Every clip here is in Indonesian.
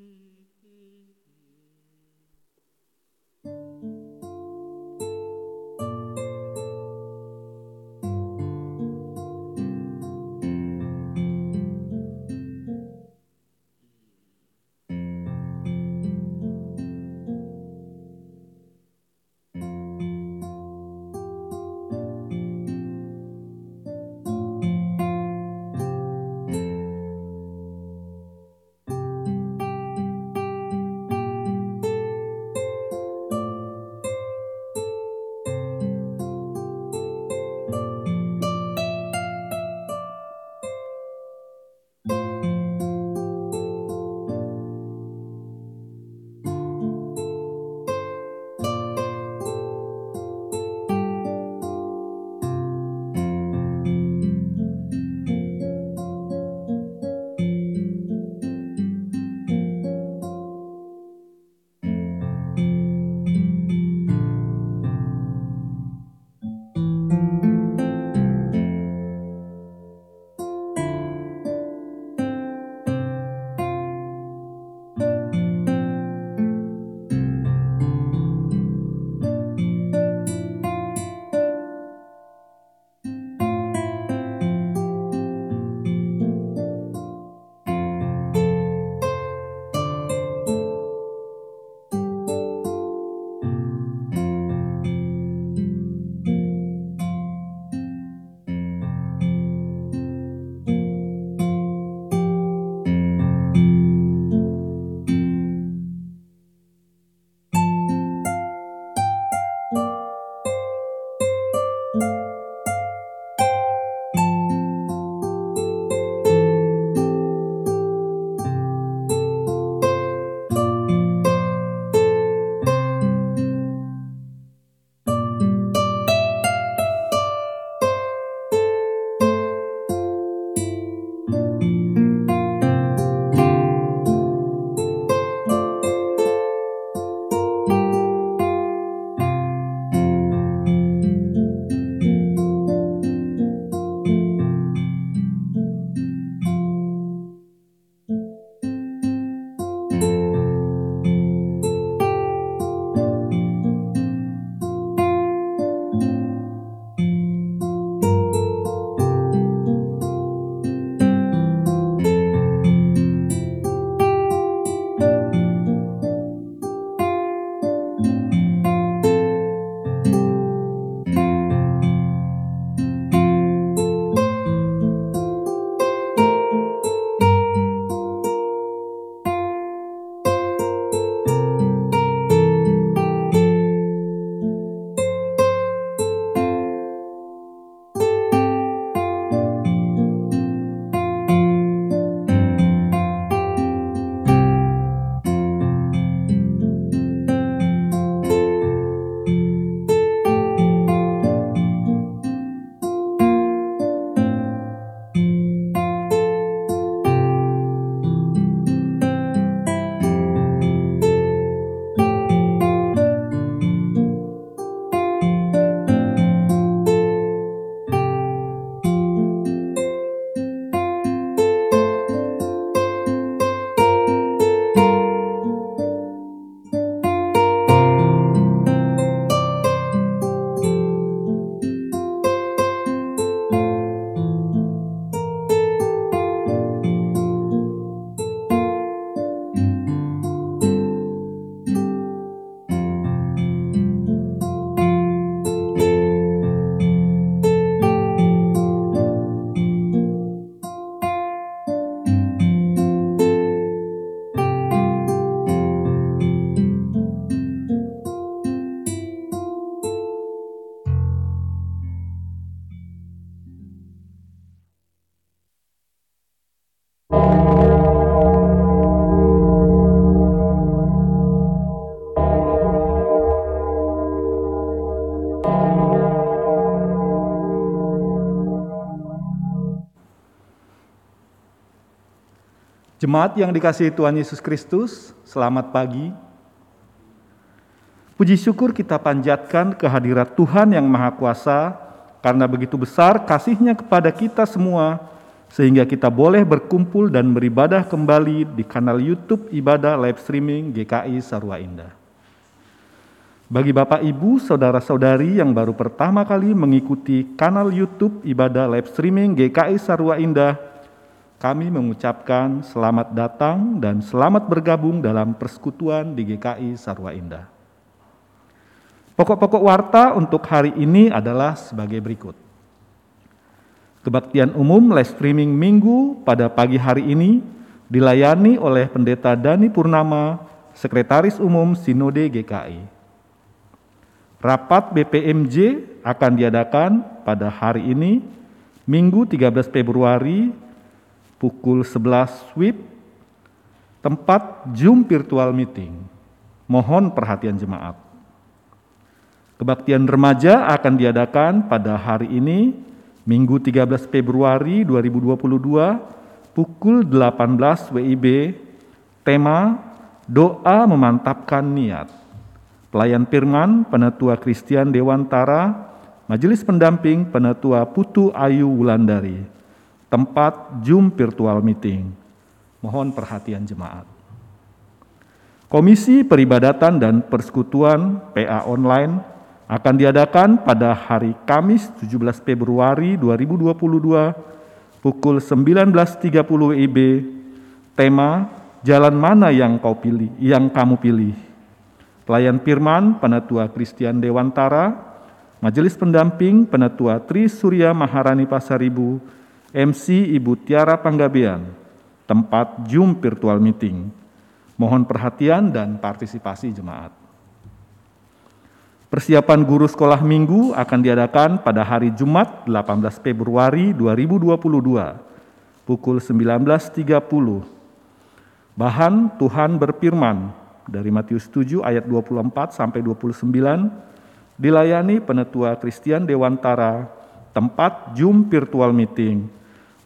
Mm. Jemaat yang dikasihi Tuhan Yesus Kristus, selamat pagi. Puji syukur kita panjatkan kehadirat Tuhan yang Maha Kuasa, karena begitu besar kasihnya kepada kita semua, sehingga kita boleh berkumpul dan beribadah kembali di kanal YouTube Ibadah Live Streaming GKI Sarwa Indah. Bagi Bapak Ibu, saudara-saudari yang baru pertama kali mengikuti kanal YouTube Ibadah Live Streaming GKI Sarwa Indah, kami mengucapkan selamat datang dan selamat bergabung dalam persekutuan di GKI Sarwa Indah. Pokok-pokok warta untuk hari ini adalah sebagai berikut. Kebaktian umum live streaming minggu pada pagi hari ini dilayani oleh Pendeta Dani Purnama, Sekretaris Umum Sinode GKI. Rapat BPMJ akan diadakan pada hari ini, Minggu 13 Februari, pukul 11 WIB, tempat Zoom virtual meeting. Mohon perhatian jemaat. Kebaktian remaja akan diadakan pada hari ini, Minggu 13 Februari 2022 pukul 18 WIB tema doa memantapkan niat. Pelayan firman Penatua Kristian Dewantara, Majelis Pendamping Penatua Putu Ayu Wulandari. Tempat Zoom virtual meeting. Mohon perhatian jemaat. Komisi Peribadatan dan Persekutuan PA Online akan diadakan pada hari Kamis 17 Februari 2022 pukul 19.30 WIB tema jalan mana yang kau pilih yang kamu pilih pelayan firman penatua Kristian Dewantara majelis pendamping penatua Tri Surya Maharani Pasaribu MC Ibu Tiara Panggabean tempat Zoom virtual meeting mohon perhatian dan partisipasi jemaat Persiapan guru sekolah minggu akan diadakan pada hari Jumat 18 Februari 2022 pukul 19.30. Bahan Tuhan berfirman dari Matius 7 ayat 24 sampai 29 dilayani penetua Kristian Dewantara tempat Zoom virtual meeting.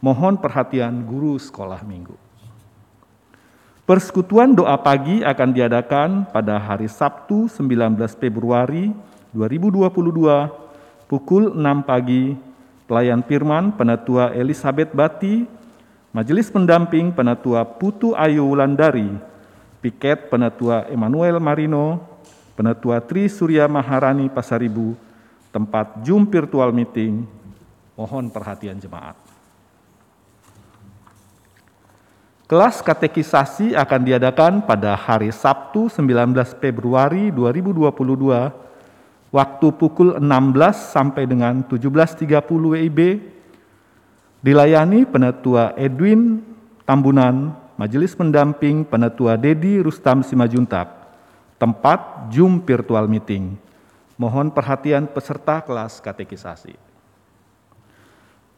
Mohon perhatian guru sekolah minggu. Persekutuan doa pagi akan diadakan pada hari Sabtu 19 Februari 2022 pukul 6 pagi. Pelayan firman Penatua Elizabeth Bati, Majelis Pendamping Penatua Putu Ayu Wulandari, Piket Penatua Emmanuel Marino, Penatua Tri Surya Maharani Pasaribu, tempat Zoom virtual meeting. Mohon perhatian jemaat. Kelas katekisasi akan diadakan pada hari Sabtu 19 Februari 2022 waktu pukul 16 sampai dengan 17.30 WIB dilayani penetua Edwin Tambunan, Majelis Pendamping Penetua Dedi Rustam Simajuntak, tempat Zoom virtual meeting. Mohon perhatian peserta kelas katekisasi.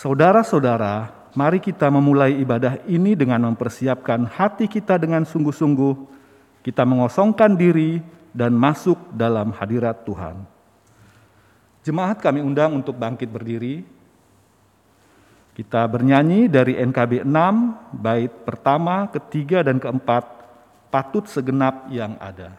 Saudara-saudara, mari kita memulai ibadah ini dengan mempersiapkan hati kita dengan sungguh-sungguh. Kita mengosongkan diri dan masuk dalam hadirat Tuhan. Jemaat kami undang untuk bangkit berdiri. Kita bernyanyi dari NKB 6, bait pertama, ketiga, dan keempat, patut segenap yang ada.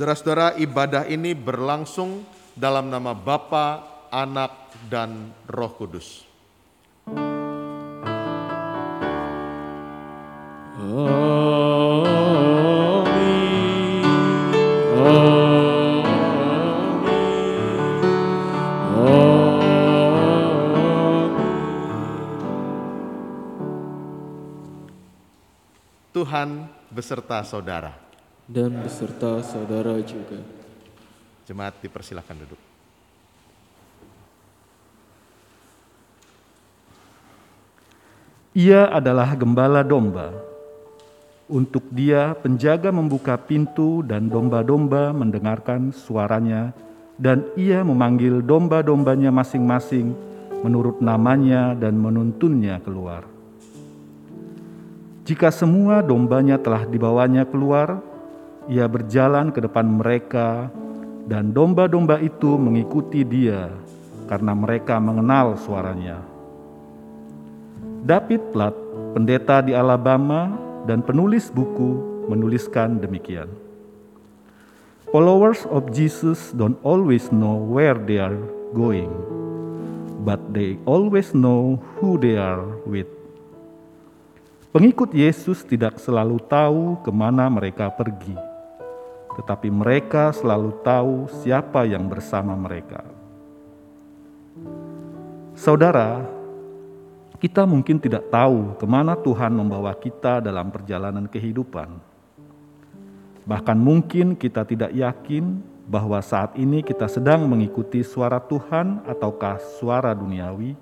Saudara-saudara, ibadah ini berlangsung dalam nama Bapa, Anak, dan Roh Kudus. Tuhan beserta saudara. Dan beserta saudara juga. Jemaat dipersilakan duduk. Ia adalah gembala domba. Untuk dia, penjaga membuka pintu dan domba-domba mendengarkan suaranya, dan ia memanggil domba-dombanya masing-masing menurut namanya dan menuntunnya keluar. Jika semua dombanya telah dibawanya keluar, ia berjalan ke depan mereka, dan domba-domba itu mengikuti dia karena mereka mengenal suaranya. David Platt, pendeta di Alabama dan penulis buku, menuliskan demikian. Followers of Jesus don't always know where they are going, but they always know who they are with. Pengikut Yesus tidak selalu tahu ke mana mereka pergi, tetapi mereka selalu tahu siapa yang bersama mereka. Saudara, kita mungkin tidak tahu ke mana Tuhan membawa kita dalam perjalanan kehidupan. Bahkan mungkin kita tidak yakin bahwa saat ini kita sedang mengikuti suara Tuhan ataukah suara duniawi,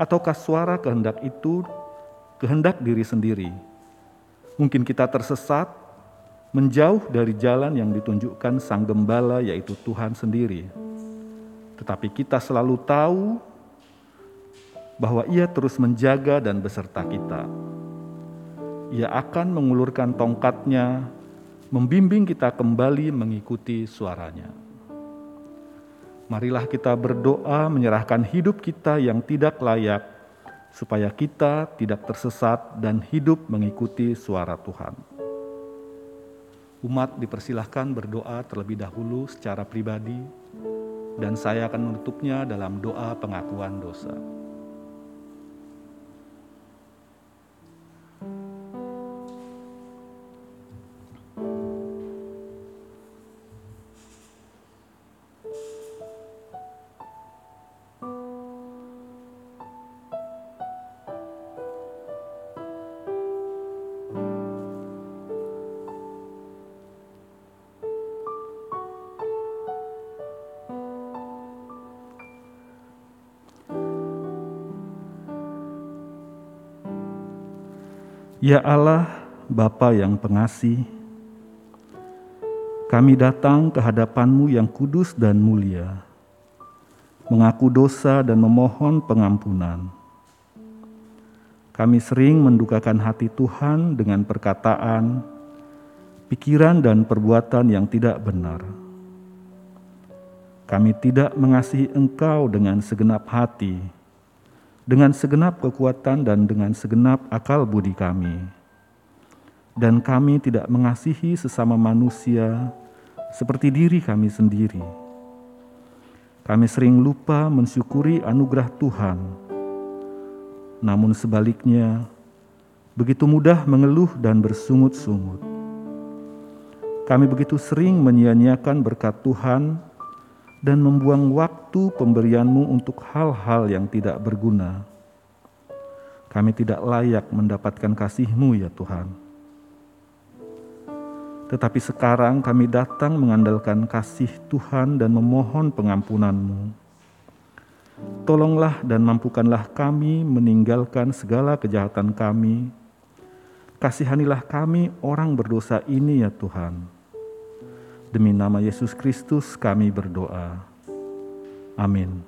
ataukah suara kehendak itu kehendak diri sendiri. Mungkin kita tersesat, menjauh dari jalan yang ditunjukkan Sang Gembala, yaitu Tuhan sendiri. Tetapi kita selalu tahu bahwa Ia terus menjaga dan beserta kita. Ia akan mengulurkan tongkatnya, membimbing kita kembali mengikuti suaranya. Marilah kita berdoa menyerahkan hidup kita yang tidak layak supaya kita tidak tersesat dan hidup mengikuti suara Tuhan. Umat dipersilahkan berdoa terlebih dahulu secara pribadi, dan saya akan menutupnya dalam doa pengakuan dosa. Ya Allah, Bapa yang pengasih, kami datang ke hadapan-Mu yang kudus dan mulia, mengaku dosa dan memohon pengampunan. Kami sering mendukakan hati Tuhan dengan perkataan, pikiran, dan perbuatan yang tidak benar. Kami tidak mengasihi Engkau dengan segenap hati, dengan segenap kekuatan dan dengan segenap akal budi kami. Dan kami tidak mengasihi sesama manusia seperti diri kami sendiri. Kami sering lupa mensyukuri anugerah Tuhan. Namun sebaliknya, begitu mudah mengeluh dan bersungut-sungut. Kami begitu sering menyia-nyiakan berkat Tuhan dan membuang waktu pemberianmu untuk hal-hal yang tidak berguna. Kami tidak layak mendapatkan kasihmu ya Tuhan. Tetapi sekarang kami datang mengandalkan kasih Tuhan dan memohon pengampunan-Mu. Tolonglah dan mampukanlah kami meninggalkan segala kejahatan kami. Kasihanilah kami orang berdosa ini ya Tuhan. Demi nama Yesus Kristus kami berdoa. Amin.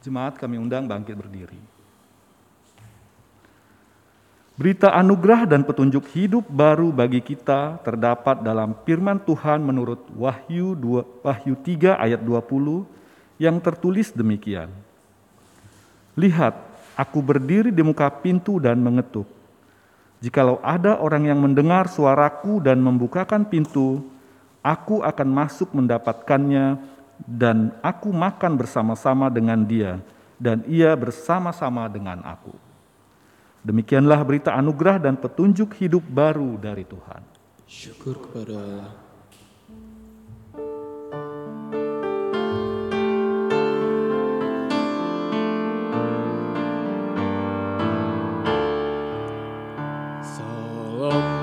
Jemaat kami undang bangkit berdiri. Berita anugerah dan petunjuk hidup baru bagi kita terdapat dalam firman Tuhan menurut Wahyu 2, Wahyu 3 ayat 20 yang tertulis demikian. Lihat, aku berdiri di muka pintu dan mengetuk. Jikalau ada orang yang mendengar suaraku dan membukakan pintu, aku akan masuk mendapatkannya dan aku makan bersama-sama dengan dia, dan ia bersama-sama dengan aku. Demikianlah berita anugerah dan petunjuk hidup baru dari Tuhan. Syukur kepada Allah. Salam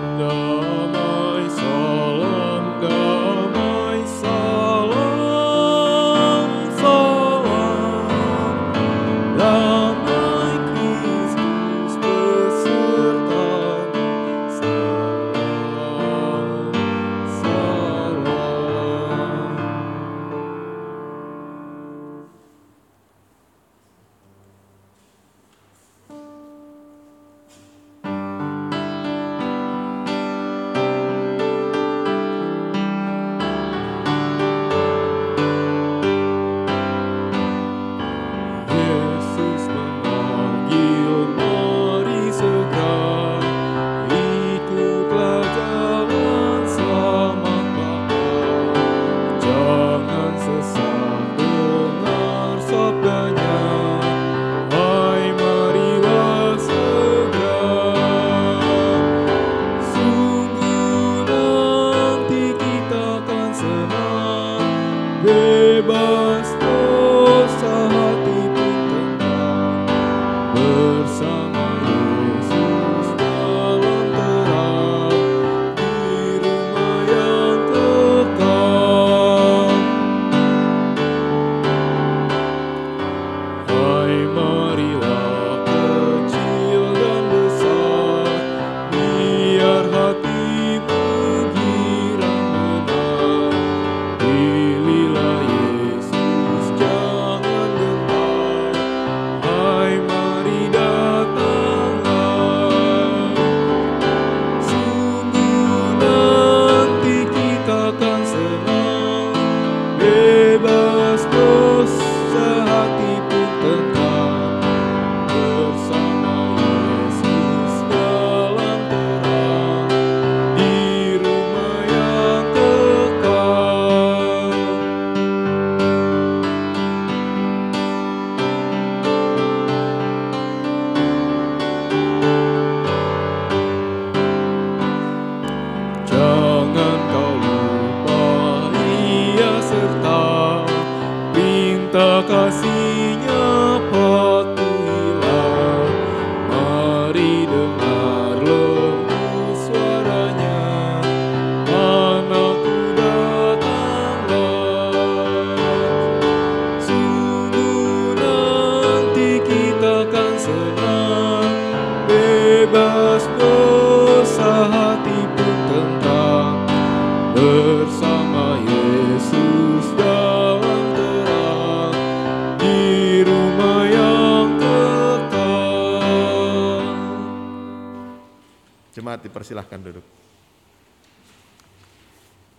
dipersilahkan duduk.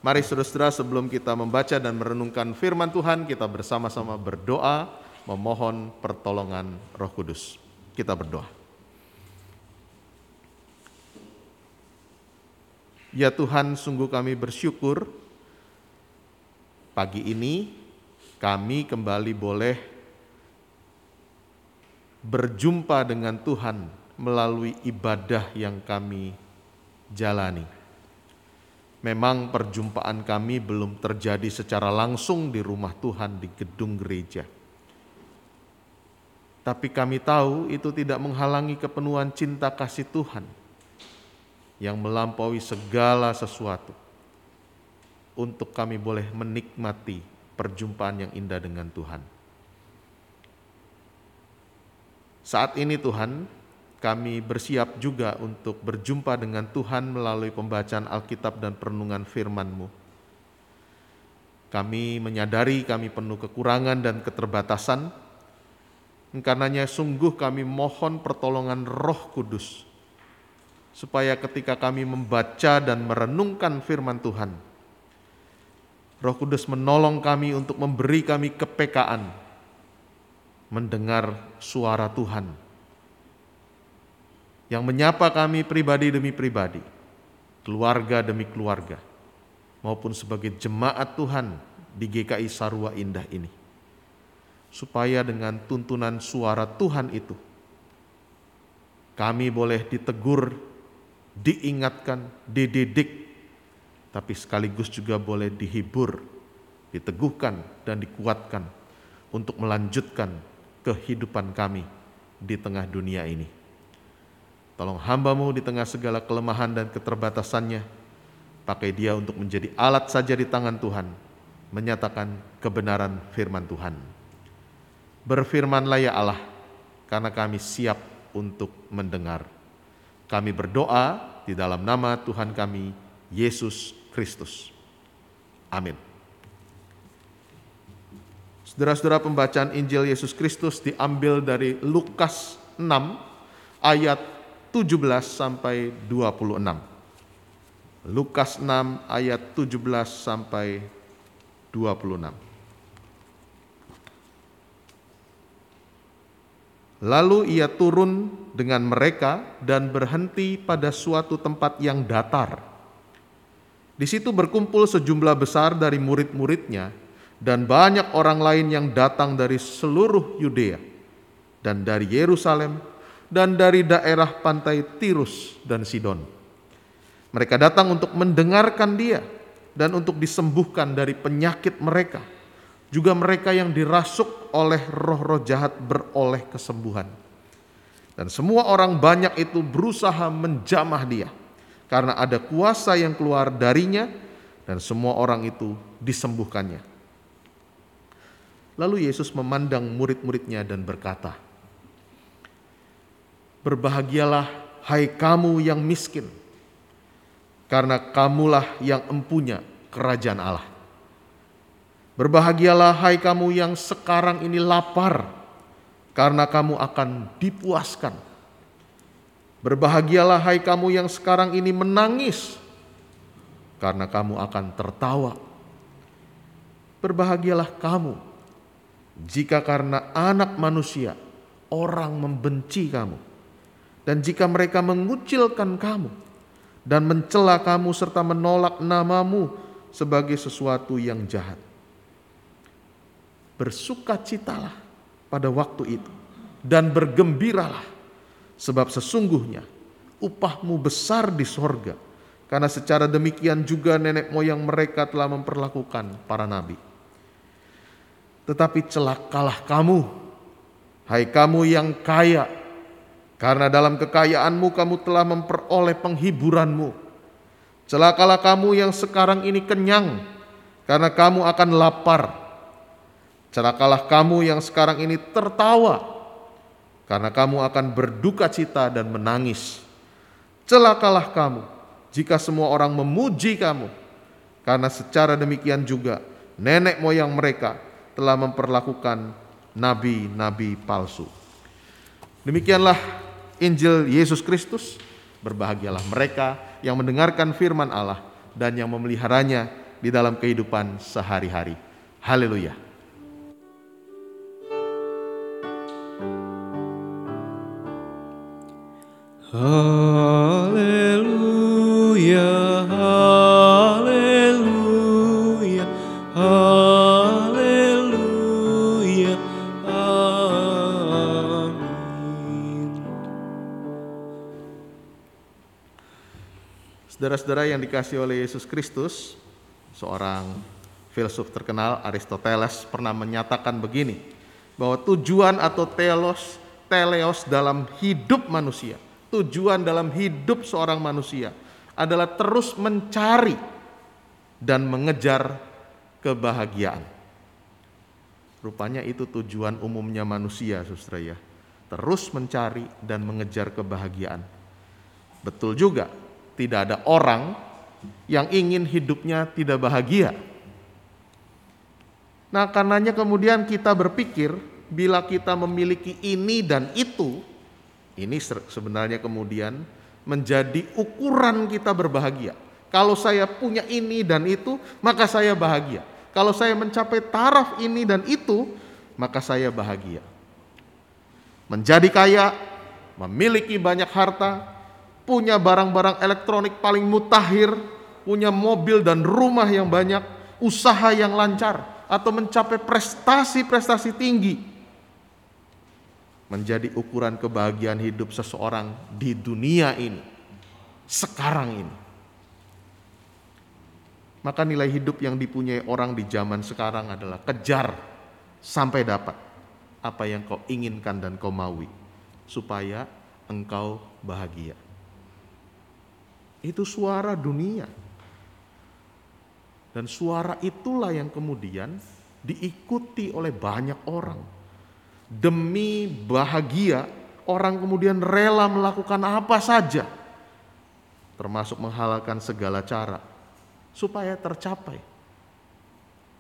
Mari saudara-saudara sebelum kita membaca dan merenungkan firman Tuhan, kita bersama-sama berdoa memohon pertolongan Roh Kudus. Kita berdoa. Ya Tuhan, sungguh kami bersyukur pagi ini kami kembali boleh berjumpa dengan Tuhan melalui ibadah yang kami jalani. Memang perjumpaan kami belum terjadi secara langsung di rumah Tuhan di gedung gereja. Tapi kami tahu itu tidak menghalangi kepenuhan cinta kasih Tuhan yang melampaui segala sesuatu untuk kami boleh menikmati perjumpaan yang indah dengan Tuhan. Saat ini Tuhan, kami bersiap juga untuk berjumpa dengan Tuhan melalui pembacaan Alkitab dan perenungan firman-Mu. Kami menyadari kami penuh kekurangan dan keterbatasan, karenanya sungguh kami mohon pertolongan roh kudus, supaya ketika kami membaca dan merenungkan firman Tuhan, roh kudus menolong kami untuk memberi kami kepekaan, mendengar suara Tuhan, yang menyapa kami pribadi demi pribadi, keluarga demi keluarga, maupun sebagai jemaat Tuhan di GKI Sarua Indah ini. Supaya dengan tuntunan suara Tuhan itu, kami boleh ditegur, diingatkan, dididik, tapi sekaligus juga boleh dihibur, diteguhkan, dan dikuatkan untuk melanjutkan kehidupan kami di tengah dunia ini. Tolong hambamu di tengah segala kelemahan dan keterbatasannya, pakai dia untuk menjadi alat saja di tangan Tuhan, menyatakan kebenaran firman Tuhan. Berfirmanlah ya Allah, karena kami siap untuk mendengar. Kami berdoa di dalam nama Tuhan kami, Yesus Kristus. Amin. Saudara-saudara pembacaan Injil Yesus Kristus diambil dari Lukas 6 ayat 17 sampai 26. Lukas 6 ayat 17 sampai 26. Lalu ia turun dengan mereka dan berhenti pada suatu tempat yang datar. Di situ berkumpul sejumlah besar dari murid-muridnya dan banyak orang lain yang datang dari seluruh Yudea dan dari Yerusalem dan dari daerah pantai Tirus dan Sidon. Mereka datang untuk mendengarkan dia dan untuk disembuhkan dari penyakit mereka. Juga mereka yang dirasuk oleh roh-roh jahat beroleh kesembuhan. Dan semua orang banyak itu berusaha menjamah dia karena ada kuasa yang keluar darinya dan semua orang itu disembuhkannya. Lalu Yesus memandang murid-muridnya dan berkata, Berbahagialah hai kamu yang miskin, karena kamulah yang empunya kerajaan Allah. Berbahagialah hai kamu yang sekarang ini lapar, karena kamu akan dipuaskan. Berbahagialah hai kamu yang sekarang ini menangis, karena kamu akan tertawa. Berbahagialah kamu jika karena anak manusia orang membenci kamu dan jika mereka mengucilkan kamu dan mencela kamu serta menolak namamu sebagai sesuatu yang jahat. Bersukacitalah pada waktu itu dan bergembiralah sebab sesungguhnya upahmu besar di sorga karena secara demikian juga nenek moyang mereka telah memperlakukan para nabi. Tetapi celakalah kamu, hai kamu yang kaya, karena dalam kekayaanmu kamu telah memperoleh penghiburanmu. Celakalah kamu yang sekarang ini kenyang, karena kamu akan lapar. Celakalah kamu yang sekarang ini tertawa, karena kamu akan berduka cita dan menangis. Celakalah kamu jika semua orang memuji kamu, karena secara demikian juga nenek moyang mereka telah memperlakukan nabi-nabi palsu. Demikianlah Injil Yesus Kristus. Berbahagialah mereka yang mendengarkan firman Allah dan yang memeliharanya di dalam kehidupan sehari-hari. Haleluya. Haleluya, Saudara-saudara yang dikasih oleh Yesus Kristus, seorang filsuf terkenal Aristoteles pernah menyatakan begini, bahwa tujuan atau telos teleos dalam hidup manusia, tujuan dalam hidup seorang manusia adalah terus mencari dan mengejar kebahagiaan. Rupanya itu tujuan umumnya manusia, Saudara ya. Terus mencari dan mengejar kebahagiaan. Betul juga, tidak ada orang yang ingin hidupnya tidak bahagia. Nah, karenanya kemudian kita berpikir bila kita memiliki ini dan itu, ini sebenarnya kemudian menjadi ukuran kita berbahagia. Kalau saya punya ini dan itu, maka saya bahagia. Kalau saya mencapai taraf ini dan itu, maka saya bahagia. Menjadi kaya, memiliki banyak harta, punya barang-barang elektronik paling mutakhir, punya mobil dan rumah yang banyak, usaha yang lancar, atau mencapai prestasi-prestasi tinggi, menjadi ukuran kebahagiaan hidup seseorang di dunia ini, sekarang ini. Maka nilai hidup yang dipunyai orang di zaman sekarang adalah kejar sampai dapat apa yang kau inginkan dan kau maui, supaya engkau bahagia. Itu suara dunia. Dan suara itulah yang kemudian diikuti oleh banyak orang demi bahagia, orang kemudian rela melakukan apa saja, termasuk menghalalkan segala cara, supaya tercapai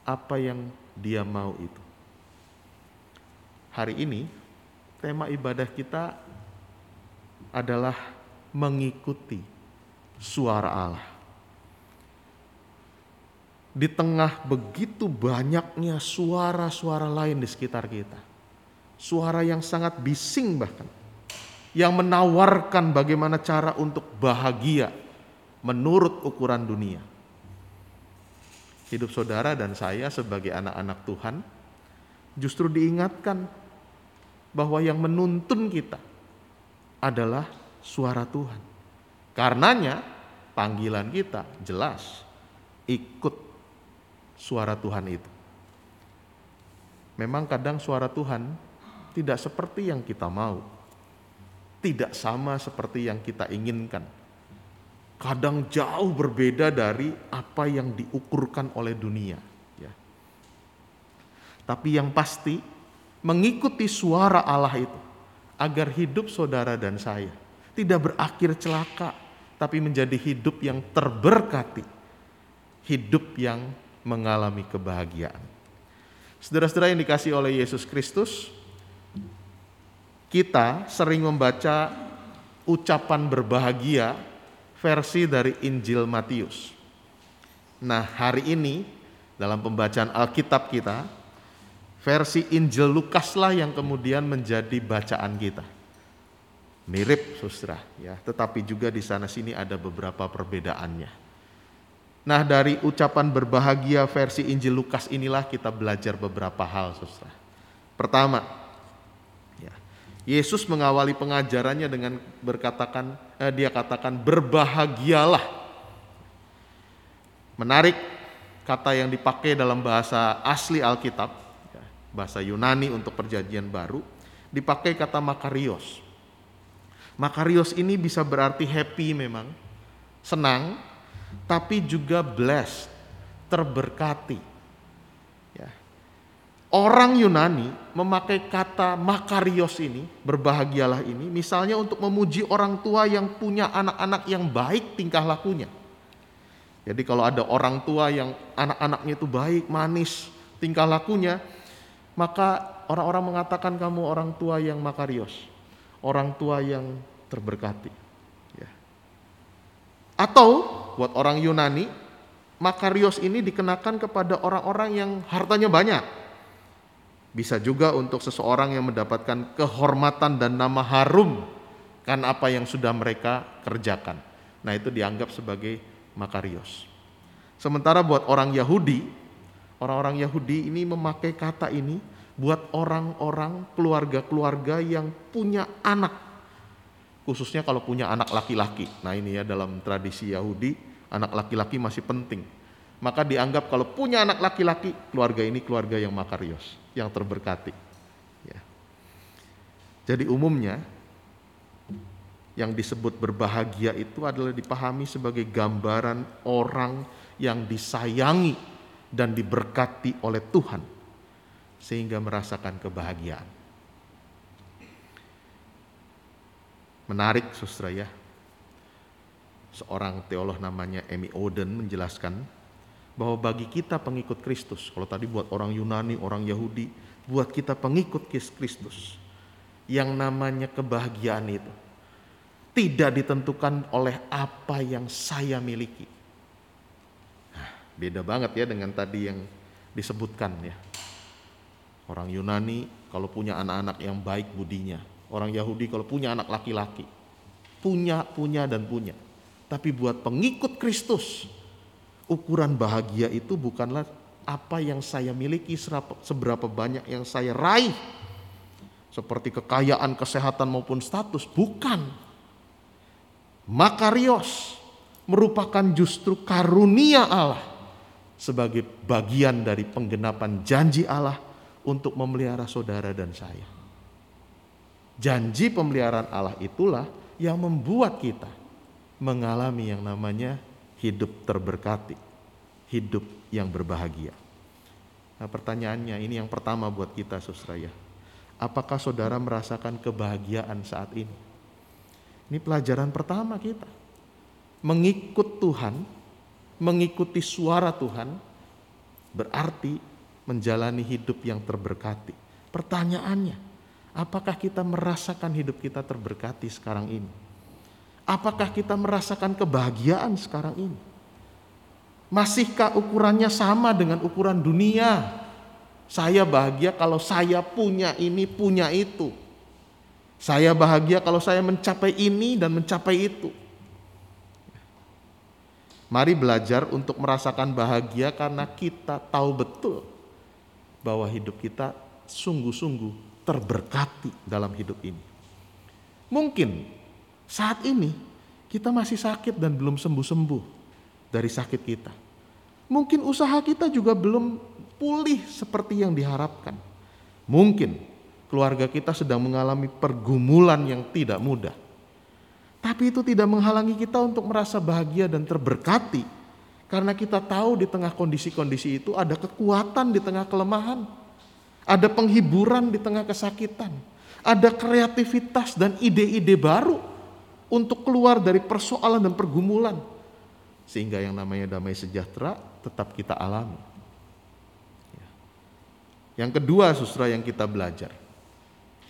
apa yang dia mau itu. Hari ini, tema ibadah kita adalah mengikuti suara Allah. Di tengah begitu banyaknya suara-suara lain di sekitar kita, suara yang sangat bising bahkan yang menawarkan bagaimana cara untuk bahagia menurut ukuran dunia. Hidup saudara dan saya sebagai anak-anak Tuhan justru diingatkan bahwa yang menuntun kita adalah suara Tuhan. Karenanya panggilan kita jelas ikut suara Tuhan itu. Memang kadang suara Tuhan tidak seperti yang kita mau, tidak sama seperti yang kita inginkan. Kadang jauh berbeda dari apa yang diukurkan oleh dunia. Ya. Tapi yang pasti, mengikuti suara Allah itu agar hidup saudara dan saya tidak berakhir celaka, tapi menjadi hidup yang terberkati, hidup yang mengalami kebahagiaan. Saudara-saudara yang dikasih oleh Yesus Kristus, kita sering membaca ucapan berbahagia versi dari Injil Matius. Nah, hari ini dalam pembacaan Alkitab kita, versi Injil Lukas lah yang kemudian menjadi bacaan kita. Mirip, Saudara, ya, tetapi juga di sana sini ada beberapa perbedaannya. Nah, dari ucapan berbahagia versi Injil Lukas inilah kita belajar beberapa hal, Saudara. Pertama, Yesus mengawali pengajarannya dengan berkatakan eh, dia katakan berbahagialah. Menarik kata yang dipakai dalam bahasa asli Alkitab, ya, bahasa Yunani untuk perjanjian baru, dipakai kata makarios. Makarios ini bisa berarti happy memang, senang, tapi juga blessed, terberkati. Orang Yunani memakai kata makarios ini, berbahagialah ini, misalnya untuk memuji orang tua yang punya anak-anak yang baik tingkah lakunya. Jadi kalau ada orang tua yang anak-anaknya itu baik, manis tingkah lakunya, maka orang-orang mengatakan kamu orang tua yang makarios, orang tua yang terberkati. Ya. Atau buat orang Yunani, makarios ini dikenakan kepada orang-orang yang hartanya banyak. Bisa juga untuk seseorang yang mendapatkan kehormatan dan nama harum kan apa yang sudah mereka kerjakan. Nah, itu dianggap sebagai makarios. Sementara buat orang Yahudi, orang-orang Yahudi ini memakai kata ini buat orang-orang keluarga-keluarga yang punya anak. Khususnya kalau punya anak laki-laki. Nah, ini ya dalam tradisi Yahudi, anak laki-laki masih penting. Maka dianggap kalau punya anak laki-laki, keluarga ini keluarga yang makarios, yang terberkati. Ya. Jadi umumnya yang disebut berbahagia itu adalah dipahami sebagai gambaran orang yang disayangi dan diberkati oleh Tuhan sehingga merasakan kebahagiaan. Menarik Saudara ya. Seorang teolog namanya Amy Oden menjelaskan bahwa bagi kita pengikut Kristus, kalau tadi buat orang Yunani, orang Yahudi, buat kita pengikut Kristus, yang namanya kebahagiaan itu tidak ditentukan oleh apa yang saya miliki. Nah, beda banget ya dengan tadi yang disebutkan ya. Orang Yunani kalau punya anak-anak yang baik budinya. Orang Yahudi kalau punya anak laki-laki. Punya, punya, dan punya. Tapi buat pengikut Kristus, ukuran bahagia itu bukanlah apa yang saya miliki, seberapa banyak yang saya raih. Seperti kekayaan, kesehatan maupun status. Bukan. Makarios merupakan justru karunia Allah sebagai bagian dari penggenapan janji Allah untuk memelihara saudara dan saya. Janji pemeliharaan Allah itulah yang membuat kita mengalami yang namanya hidup terberkati, hidup yang berbahagia. Nah pertanyaannya ini yang pertama buat kita saudara Apakah saudara merasakan kebahagiaan saat ini? Ini pelajaran pertama kita. Mengikut Tuhan, mengikuti suara Tuhan, berarti menjalani hidup yang terberkati. Pertanyaannya, apakah kita merasakan hidup kita terberkati sekarang ini? Apakah kita merasakan kebahagiaan sekarang ini? Masihkah ukurannya sama dengan ukuran dunia? Saya bahagia kalau saya punya ini, punya itu. Saya bahagia kalau saya mencapai ini dan mencapai itu. Mari belajar untuk merasakan bahagia karena kita tahu betul bahwa hidup kita sungguh-sungguh terberkati dalam hidup ini. Mungkin saat ini kita masih sakit dan belum sembuh-sembuh dari sakit kita. Mungkin usaha kita juga belum pulih seperti yang diharapkan. Mungkin keluarga kita sedang mengalami pergumulan yang tidak mudah. Tapi itu tidak menghalangi kita untuk merasa bahagia dan terberkati karena kita tahu di tengah kondisi-kondisi itu ada kekuatan di tengah kelemahan. Ada penghiburan di tengah kesakitan. Ada kreativitas dan ide-ide baru untuk keluar dari persoalan dan pergumulan. Sehingga yang namanya damai sejahtera tetap kita alami. Ya. Yang kedua susra yang kita belajar.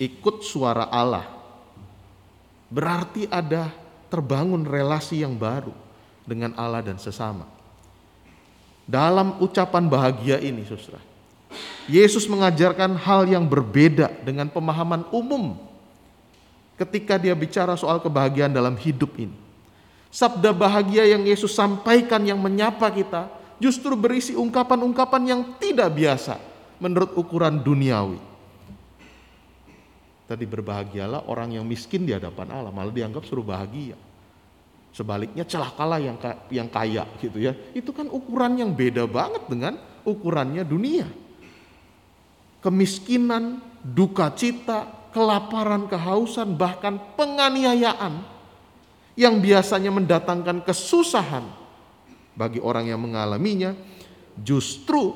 Ikut suara Allah. Berarti ada terbangun relasi yang baru dengan Allah dan sesama dalam ucapan bahagia ini, saudara. Yesus mengajarkan hal yang berbeda dengan pemahaman umum ketika dia bicara soal kebahagiaan dalam hidup ini. Sabda bahagia yang Yesus sampaikan yang menyapa kita justru berisi ungkapan-ungkapan yang tidak biasa menurut ukuran duniawi. Tadi berbahagialah orang yang miskin di hadapan Allah, malah dianggap suruh bahagia. Sebaliknya celakalah yang yang kaya gitu ya. Itu kan ukuran yang beda banget dengan ukurannya dunia. Kemiskinan, duka cita, kelaparan, kehausan, bahkan penganiayaan yang biasanya mendatangkan kesusahan bagi orang yang mengalaminya justru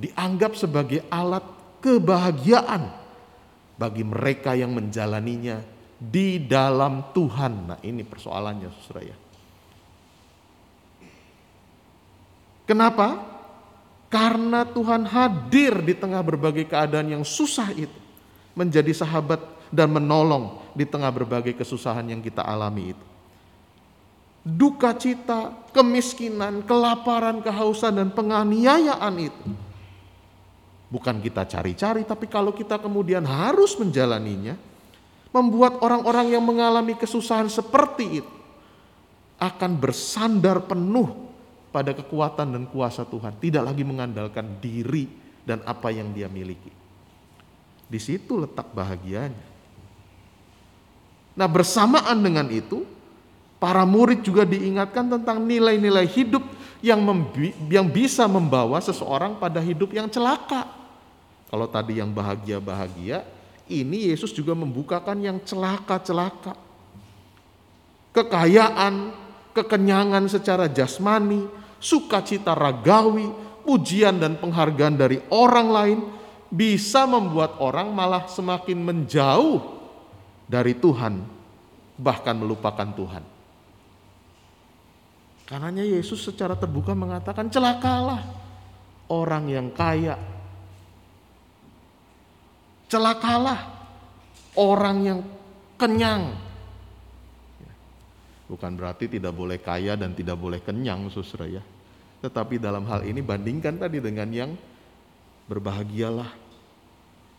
dianggap sebagai alat kebahagiaan bagi mereka yang menjalaninya di dalam Tuhan. Nah ini persoalannya saudara ya. Kenapa? Karena Tuhan hadir di tengah berbagai keadaan yang susah itu. Menjadi sahabat dan menolong di tengah berbagai kesusahan yang kita alami itu. duka cita, kemiskinan, kelaparan, kehausan, dan penganiayaan itu. Bukan kita cari-cari, tapi kalau kita kemudian harus menjalaninya, membuat orang-orang yang mengalami kesusahan seperti itu akan bersandar penuh pada kekuatan dan kuasa Tuhan, tidak lagi mengandalkan diri dan apa yang dia miliki. Di situ letak bahagianya. Nah, bersamaan dengan itu, para murid juga diingatkan tentang nilai-nilai hidup yang yang bisa membawa seseorang pada hidup yang celaka. Kalau tadi yang bahagia-bahagia, ini Yesus juga membukakan yang celaka-celaka. Kekayaan, kekenyangan secara jasmani, sukacita ragawi, pujian dan penghargaan dari orang lain bisa membuat orang malah semakin menjauh dari Tuhan, bahkan melupakan Tuhan. Karenanya Yesus secara terbuka mengatakan celakalah orang yang kaya. Celakalah orang yang kenyang. Bukan berarti tidak boleh kaya dan tidak boleh kenyang, saudara ya. Tetapi dalam hal ini bandingkan tadi dengan yang berbahagialah,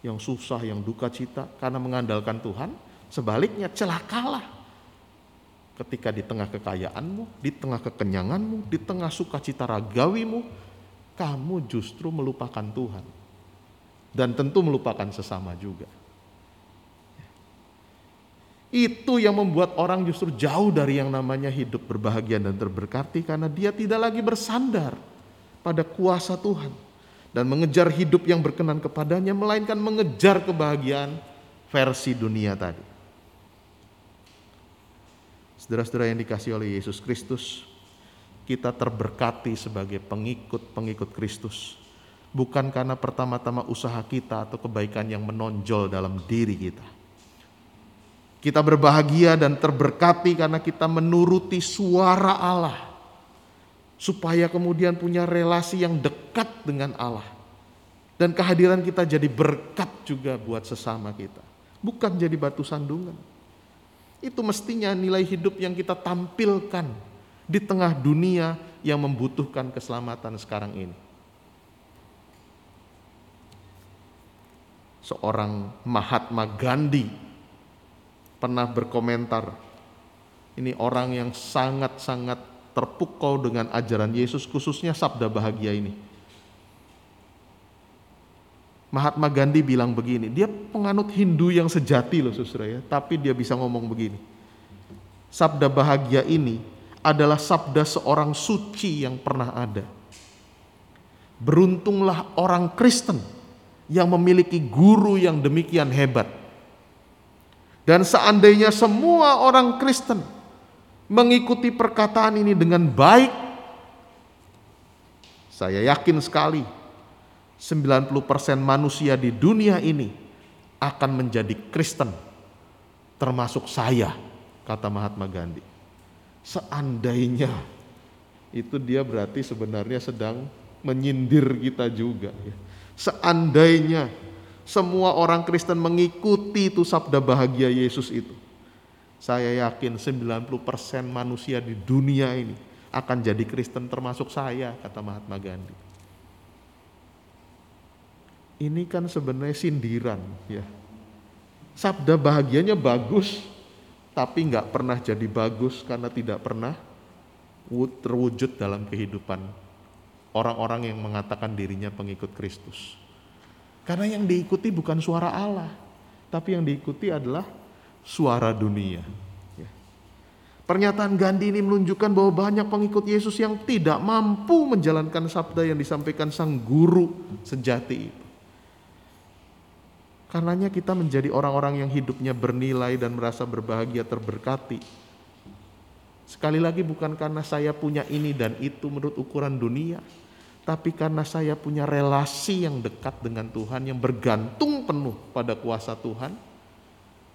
yang susah, yang duka cita karena mengandalkan Tuhan. Sebaliknya celakalah ketika di tengah kekayaanmu, di tengah kekenyanganmu, di tengah sukacita ragawimu, kamu justru melupakan Tuhan. Dan tentu melupakan sesama juga. Itu yang membuat orang justru jauh dari yang namanya hidup berbahagia dan terberkati karena dia tidak lagi bersandar pada kuasa Tuhan dan mengejar hidup yang berkenan kepadanya melainkan mengejar kebahagiaan versi dunia tadi. Saudara-saudara yang dikasih oleh Yesus Kristus, kita terberkati sebagai pengikut-pengikut Kristus. Bukan karena pertama-tama usaha kita atau kebaikan yang menonjol dalam diri kita kita berbahagia dan terberkati karena kita menuruti suara Allah. Supaya kemudian punya relasi yang dekat dengan Allah. Dan kehadiran kita jadi berkat juga buat sesama kita. Bukan jadi batu sandungan. Itu mestinya nilai hidup yang kita tampilkan di tengah dunia yang membutuhkan keselamatan sekarang ini. Seorang Mahatma Gandhi pernah berkomentar, ini orang yang sangat-sangat terpukau dengan ajaran Yesus, khususnya sabda bahagia ini. Mahatma Gandhi bilang begini, dia penganut Hindu yang sejati loh saudara ya, tapi dia bisa ngomong begini. Sabda bahagia ini adalah sabda seorang suci yang pernah ada. Beruntunglah orang Kristen yang memiliki guru yang demikian hebat dan seandainya semua orang Kristen mengikuti perkataan ini dengan baik, saya yakin sekali 90% manusia di dunia ini akan menjadi Kristen, termasuk saya, kata Mahatma Gandhi. Seandainya itu dia berarti sebenarnya sedang menyindir kita juga. ya. Seandainya semua orang Kristen mengikuti itu sabda bahagia Yesus itu. Saya yakin 90% manusia di dunia ini akan jadi Kristen termasuk saya, kata Mahatma Gandhi. Ini kan sebenarnya sindiran ya. Sabda bahagianya bagus, tapi nggak pernah jadi bagus karena tidak pernah terwujud dalam kehidupan orang-orang yang mengatakan dirinya pengikut Kristus. Karena yang diikuti bukan suara Allah, tapi yang diikuti adalah suara dunia. Ya. Pernyataan Gandhi ini menunjukkan bahwa banyak pengikut Yesus yang tidak mampu menjalankan sabda yang disampaikan sang guru sejati itu. Karenanya kita menjadi orang-orang yang hidupnya bernilai dan merasa berbahagia terberkati. Sekali lagi bukan karena saya punya ini dan itu menurut ukuran dunia, tapi karena saya punya relasi yang dekat dengan Tuhan, yang bergantung penuh pada kuasa Tuhan,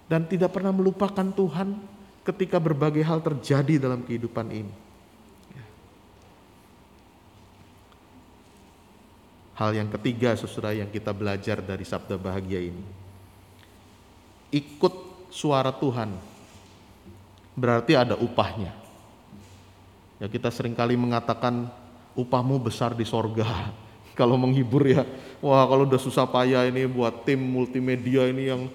dan tidak pernah melupakan Tuhan ketika berbagai hal terjadi dalam kehidupan ini. Hal yang ketiga, saudara, yang kita belajar dari sabda bahagia ini, ikut suara Tuhan berarti ada upahnya. Ya kita sering kali mengatakan upahmu besar di sorga. Kalau menghibur ya, wah kalau udah susah payah ini buat tim multimedia ini yang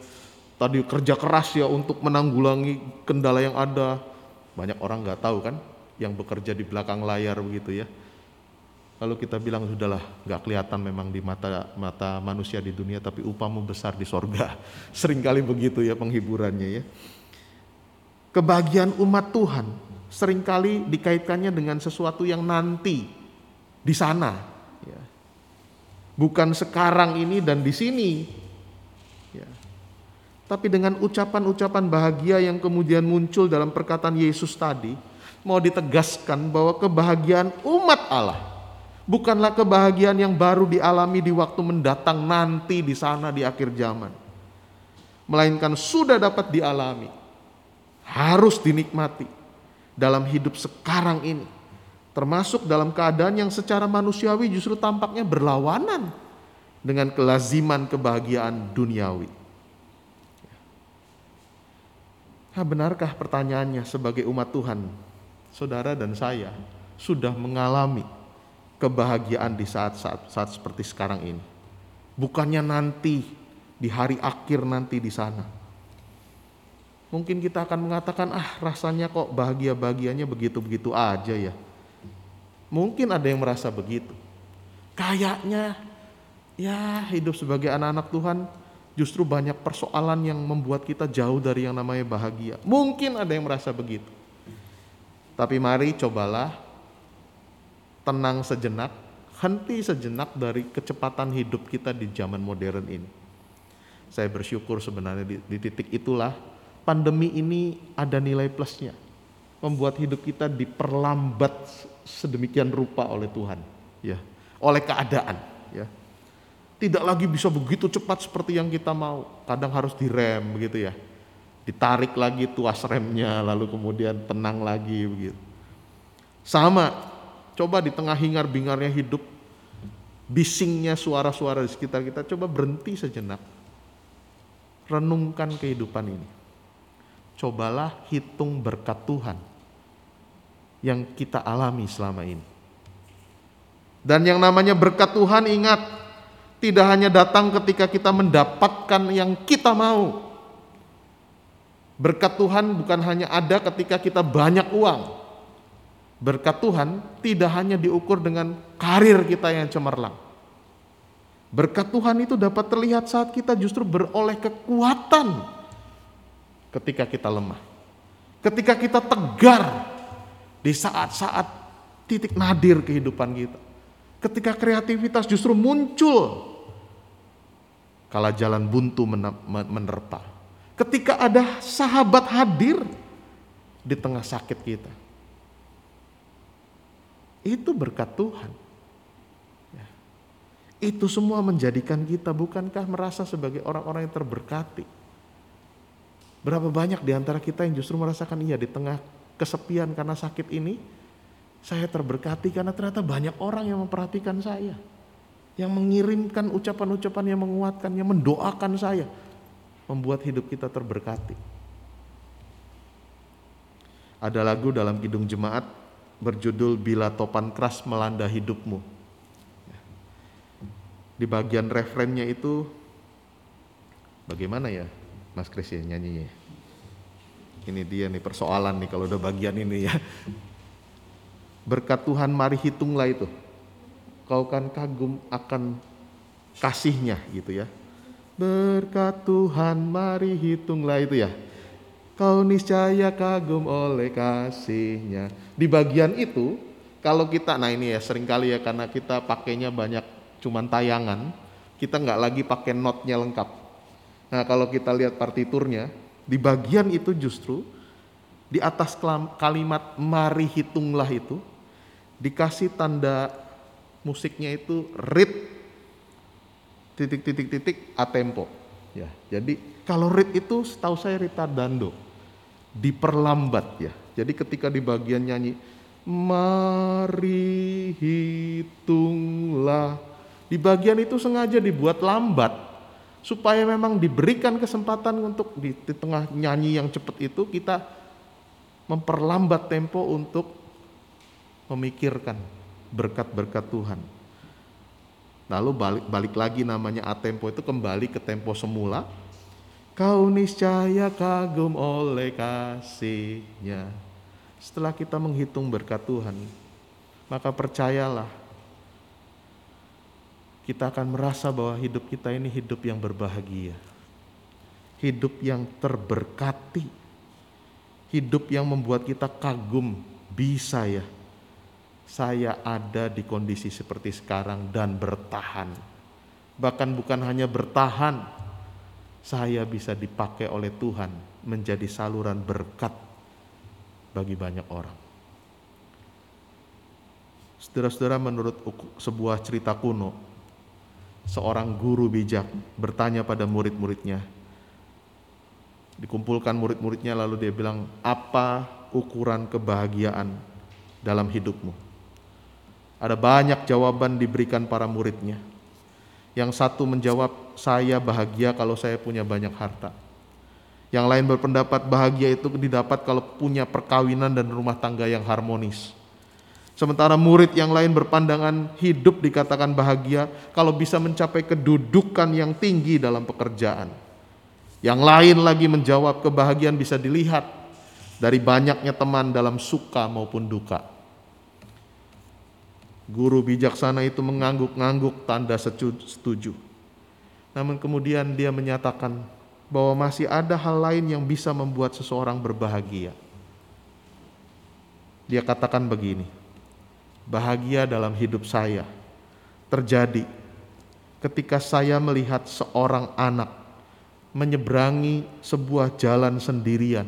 tadi kerja keras ya untuk menanggulangi kendala yang ada. Banyak orang nggak tahu kan, yang bekerja di belakang layar begitu ya. Lalu kita bilang sudahlah nggak kelihatan memang di mata mata manusia di dunia tapi upahmu besar di sorga. Seringkali begitu ya penghiburannya ya. Kebahagiaan umat Tuhan sering kali dikaitkannya dengan sesuatu yang nanti di sana. Ya. Bukan sekarang ini dan di sini. Ya. Tapi dengan ucapan-ucapan bahagia yang kemudian muncul dalam perkataan Yesus tadi, mau ditegaskan bahwa kebahagiaan umat Allah bukanlah kebahagiaan yang baru dialami di waktu mendatang nanti di sana di akhir zaman. Melainkan sudah dapat dialami, harus dinikmati dalam hidup sekarang ini. Termasuk dalam keadaan yang secara manusiawi justru tampaknya berlawanan dengan kelaziman kebahagiaan duniawi. Nah, benarkah pertanyaannya sebagai umat Tuhan, saudara dan saya sudah mengalami kebahagiaan di saat-saat saat seperti sekarang ini. Bukannya nanti di hari akhir nanti di sana. Mungkin kita akan mengatakan, ah rasanya kok bahagia-bahagianya begitu-begitu aja ya. Mungkin ada yang merasa begitu. Kayaknya ya hidup sebagai anak-anak Tuhan justru banyak persoalan yang membuat kita jauh dari yang namanya bahagia. Mungkin ada yang merasa begitu. Tapi mari cobalah tenang sejenak, henti sejenak dari kecepatan hidup kita di zaman modern ini. Saya bersyukur sebenarnya di, di titik itulah pandemi ini ada nilai plusnya. Membuat hidup kita diperlambat sedemikian rupa oleh Tuhan, ya, oleh keadaan, ya. Tidak lagi bisa begitu cepat seperti yang kita mau. Kadang harus direm begitu ya. Ditarik lagi tuas remnya lalu kemudian tenang lagi begitu. Sama Coba di tengah hingar-bingarnya hidup, bisingnya suara-suara di sekitar kita, coba berhenti sejenak. Renungkan kehidupan ini. Cobalah hitung berkat Tuhan yang kita alami selama ini. Dan yang namanya berkat Tuhan ingat, tidak hanya datang ketika kita mendapatkan yang kita mau. Berkat Tuhan bukan hanya ada ketika kita banyak uang, Berkat Tuhan tidak hanya diukur dengan karir kita yang cemerlang. Berkat Tuhan itu dapat terlihat saat kita justru beroleh kekuatan ketika kita lemah. Ketika kita tegar di saat-saat titik nadir kehidupan kita. Ketika kreativitas justru muncul kala jalan buntu menerpa. Ketika ada sahabat hadir di tengah sakit kita. Itu berkat Tuhan. Ya. Itu semua menjadikan kita bukankah merasa sebagai orang-orang yang terberkati. Berapa banyak di antara kita yang justru merasakan iya di tengah kesepian karena sakit ini, saya terberkati karena ternyata banyak orang yang memperhatikan saya. Yang mengirimkan ucapan-ucapan yang menguatkan, yang mendoakan saya. Membuat hidup kita terberkati. Ada lagu dalam Kidung Jemaat berjudul Bila Topan Keras Melanda Hidupmu. Di bagian referennya itu bagaimana ya Mas Kris ya nyanyinya? Ini dia nih persoalan nih kalau udah bagian ini ya. Berkat Tuhan mari hitunglah itu. Kau kan kagum akan kasihnya gitu ya. Berkat Tuhan mari hitunglah itu ya kau niscaya kagum oleh kasihnya. Di bagian itu, kalau kita, nah ini ya sering kali ya karena kita pakainya banyak cuman tayangan, kita nggak lagi pakai notnya lengkap. Nah kalau kita lihat partiturnya, di bagian itu justru di atas kalimat mari hitunglah itu dikasih tanda musiknya itu read titik titik titik a tempo ya jadi kalau read itu setahu saya retardando diperlambat ya. Jadi ketika di bagian nyanyi mari hitunglah di bagian itu sengaja dibuat lambat supaya memang diberikan kesempatan untuk di, di tengah nyanyi yang cepat itu kita memperlambat tempo untuk memikirkan berkat-berkat Tuhan. Lalu balik, balik lagi namanya atempo itu kembali ke tempo semula. Kau niscaya kagum oleh kasihnya. Setelah kita menghitung berkat Tuhan, maka percayalah kita akan merasa bahwa hidup kita ini hidup yang berbahagia. Hidup yang terberkati. Hidup yang membuat kita kagum, bisa ya saya ada di kondisi seperti sekarang dan bertahan. Bahkan bukan hanya bertahan, saya bisa dipakai oleh Tuhan menjadi saluran berkat bagi banyak orang. Saudara-saudara menurut sebuah cerita kuno, seorang guru bijak bertanya pada murid-muridnya. Dikumpulkan murid-muridnya lalu dia bilang, apa ukuran kebahagiaan dalam hidupmu? Ada banyak jawaban diberikan para muridnya. Yang satu menjawab, "Saya bahagia kalau saya punya banyak harta." Yang lain berpendapat bahagia itu didapat kalau punya perkawinan dan rumah tangga yang harmonis. Sementara murid yang lain berpandangan hidup dikatakan bahagia kalau bisa mencapai kedudukan yang tinggi dalam pekerjaan. Yang lain lagi menjawab kebahagiaan bisa dilihat dari banyaknya teman dalam suka maupun duka. Guru bijaksana itu mengangguk-ngangguk tanda setuju. Namun kemudian dia menyatakan bahwa masih ada hal lain yang bisa membuat seseorang berbahagia. Dia katakan begini, bahagia dalam hidup saya terjadi ketika saya melihat seorang anak menyeberangi sebuah jalan sendirian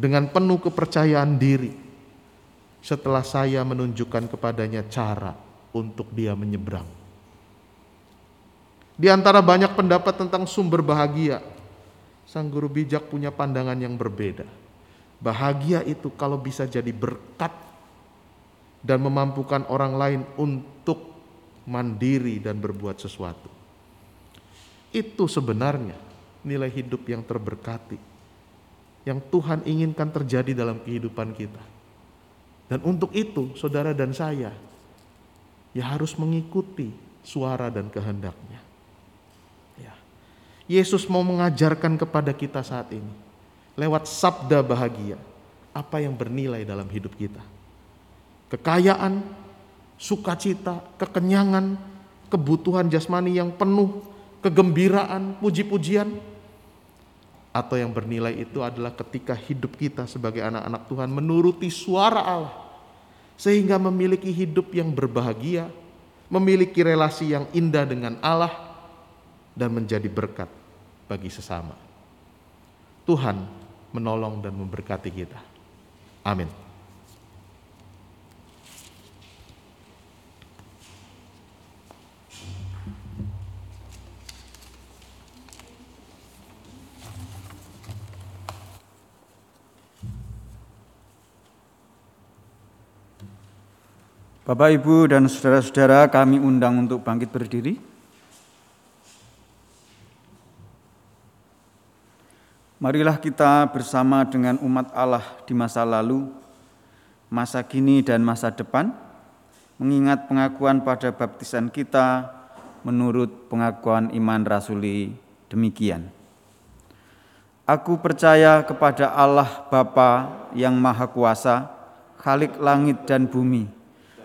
dengan penuh kepercayaan diri setelah saya menunjukkan kepadanya cara untuk dia menyeberang. Di antara banyak pendapat tentang sumber bahagia, sang guru bijak punya pandangan yang berbeda. Bahagia itu kalau bisa jadi berkat dan memampukan orang lain untuk mandiri dan berbuat sesuatu. Itu sebenarnya nilai hidup yang terberkati, yang Tuhan inginkan terjadi dalam kehidupan kita. Dan untuk itu saudara dan saya ya harus mengikuti suara dan kehendaknya. Ya. Yesus mau mengajarkan kepada kita saat ini lewat sabda bahagia apa yang bernilai dalam hidup kita. Kekayaan, sukacita, kekenyangan, kebutuhan jasmani yang penuh, kegembiraan, puji-pujian, atau yang bernilai itu adalah ketika hidup kita sebagai anak-anak Tuhan menuruti suara Allah sehingga memiliki hidup yang berbahagia, memiliki relasi yang indah dengan Allah dan menjadi berkat bagi sesama. Tuhan menolong dan memberkati kita. Amin. Bapak, Ibu, dan saudara-saudara, kami undang untuk bangkit berdiri. Marilah kita bersama dengan umat Allah di masa lalu, masa kini, dan masa depan, mengingat pengakuan pada baptisan kita menurut pengakuan iman rasuli demikian. Aku percaya kepada Allah Bapa yang Maha Kuasa, Khalik langit dan bumi,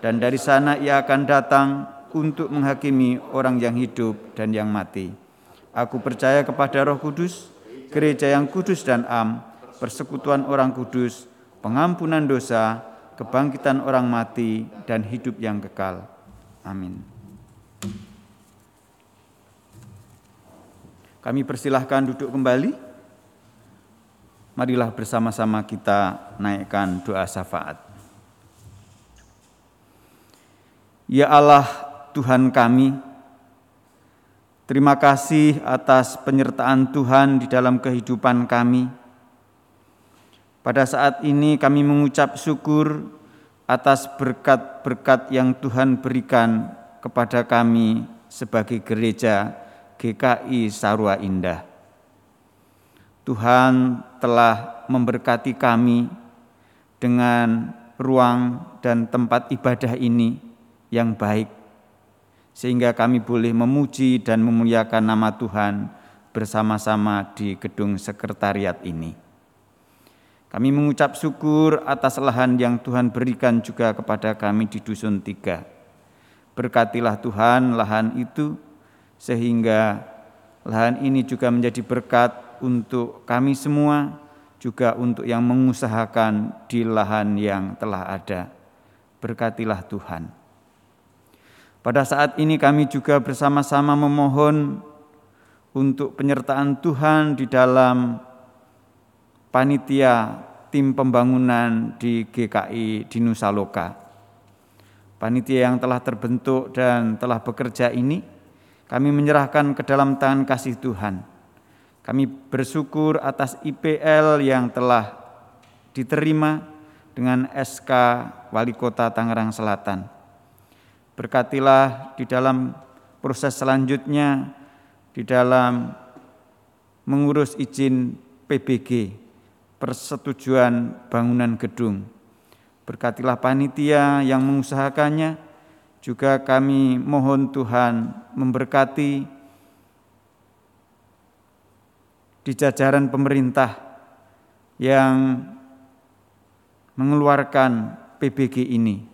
dan dari sana ia akan datang untuk menghakimi orang yang hidup dan yang mati. Aku percaya kepada Roh Kudus, gereja yang kudus dan am, persekutuan orang kudus, pengampunan dosa, kebangkitan orang mati, dan hidup yang kekal. Amin. Kami persilahkan duduk kembali. Marilah bersama-sama kita naikkan doa syafaat. Ya Allah Tuhan kami, terima kasih atas penyertaan Tuhan di dalam kehidupan kami. Pada saat ini kami mengucap syukur atas berkat-berkat yang Tuhan berikan kepada kami sebagai gereja GKI Sarua Indah. Tuhan telah memberkati kami dengan ruang dan tempat ibadah ini yang baik, sehingga kami boleh memuji dan memuliakan nama Tuhan bersama-sama di gedung sekretariat ini. Kami mengucap syukur atas lahan yang Tuhan berikan juga kepada kami di Dusun Tiga. Berkatilah Tuhan lahan itu, sehingga lahan ini juga menjadi berkat untuk kami semua, juga untuk yang mengusahakan di lahan yang telah ada. Berkatilah Tuhan. Pada saat ini kami juga bersama-sama memohon untuk penyertaan Tuhan di dalam panitia tim pembangunan di GKI di Nusa Loka. Panitia yang telah terbentuk dan telah bekerja ini, kami menyerahkan ke dalam tangan kasih Tuhan. Kami bersyukur atas IPL yang telah diterima dengan SK Wali Kota Tangerang Selatan Berkatilah di dalam proses selanjutnya, di dalam mengurus izin PBG, persetujuan bangunan gedung. Berkatilah panitia yang mengusahakannya, juga kami mohon Tuhan memberkati di jajaran pemerintah yang mengeluarkan PBG ini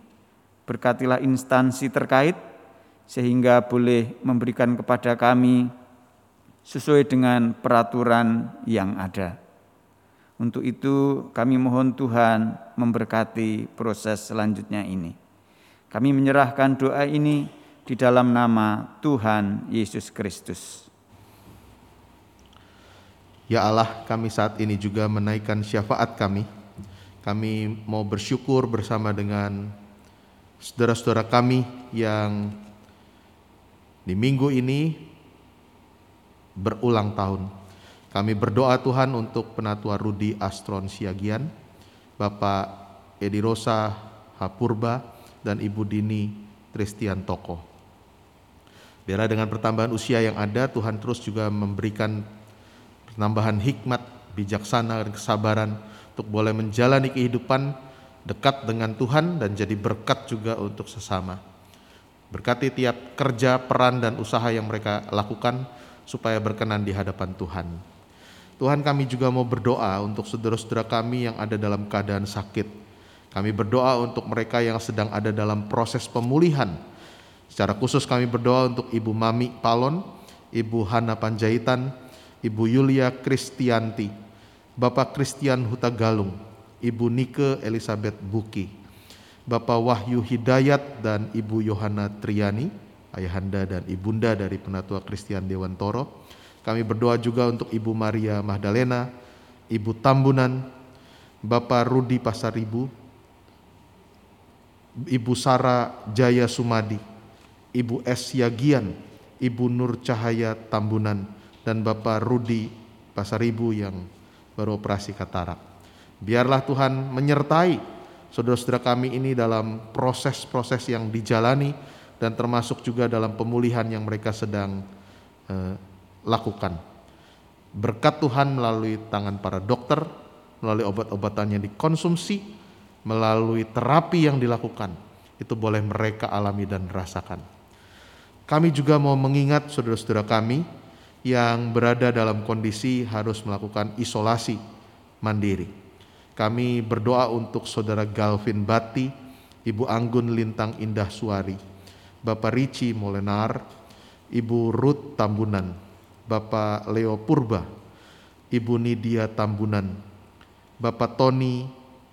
Berkatilah instansi terkait sehingga boleh memberikan kepada kami sesuai dengan peraturan yang ada. Untuk itu kami mohon Tuhan memberkati proses selanjutnya ini. Kami menyerahkan doa ini di dalam nama Tuhan Yesus Kristus. Ya Allah, kami saat ini juga menaikkan syafaat kami. Kami mau bersyukur bersama dengan saudara-saudara kami yang di minggu ini berulang tahun. Kami berdoa Tuhan untuk penatua Rudi Astron Siagian, Bapak Edi Rosa Hapurba, dan Ibu Dini Tristian Toko. Biarlah dengan pertambahan usia yang ada, Tuhan terus juga memberikan penambahan hikmat, bijaksana, dan kesabaran untuk boleh menjalani kehidupan dekat dengan Tuhan dan jadi berkat juga untuk sesama. Berkati tiap kerja, peran, dan usaha yang mereka lakukan supaya berkenan di hadapan Tuhan. Tuhan kami juga mau berdoa untuk saudara-saudara kami yang ada dalam keadaan sakit. Kami berdoa untuk mereka yang sedang ada dalam proses pemulihan. Secara khusus kami berdoa untuk Ibu Mami Palon, Ibu Hana Panjaitan, Ibu Yulia Kristianti, Bapak Kristian Huta Galung, Ibu Nike Elizabeth Buki, Bapak Wahyu Hidayat dan Ibu Yohana Triani, ayahanda dan ibunda dari Penatua Kristian Dewan Toro. Kami berdoa juga untuk Ibu Maria Magdalena, Ibu Tambunan, Bapak Rudi Pasaribu, Ibu Sara Jaya Sumadi, Ibu S. Yagian, Ibu Nur Cahaya Tambunan, dan Bapak Rudi Pasaribu yang baru operasi katarak. Biarlah Tuhan menyertai saudara-saudara kami ini dalam proses-proses yang dijalani dan termasuk juga dalam pemulihan yang mereka sedang eh, lakukan. Berkat Tuhan melalui tangan para dokter, melalui obat-obatan yang dikonsumsi, melalui terapi yang dilakukan, itu boleh mereka alami dan rasakan. Kami juga mau mengingat saudara-saudara kami yang berada dalam kondisi harus melakukan isolasi mandiri kami berdoa untuk saudara Galvin Bati, Ibu Anggun Lintang Indah Suari, Bapak Ricci Molenar, Ibu Ruth Tambunan, Bapak Leo Purba, Ibu Nidia Tambunan, Bapak Tony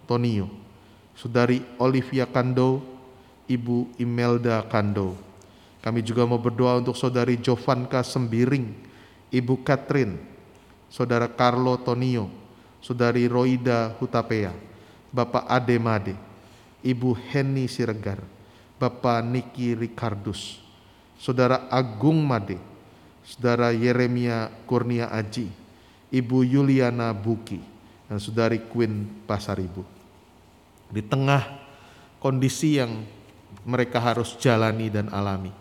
Tonio, Saudari Olivia Kando, Ibu Imelda Kando. Kami juga mau berdoa untuk Saudari Jovanka Sembiring, Ibu Catherine, Saudara Carlo Tonio, Saudari Roida Hutapea, Bapak Ade Made, Ibu Heni Siregar, Bapak Niki Ricardus, Saudara Agung Made, Saudara Yeremia Kurnia Aji, Ibu Yuliana Buki, dan Saudari Queen Pasaribu. Di tengah kondisi yang mereka harus jalani dan alami,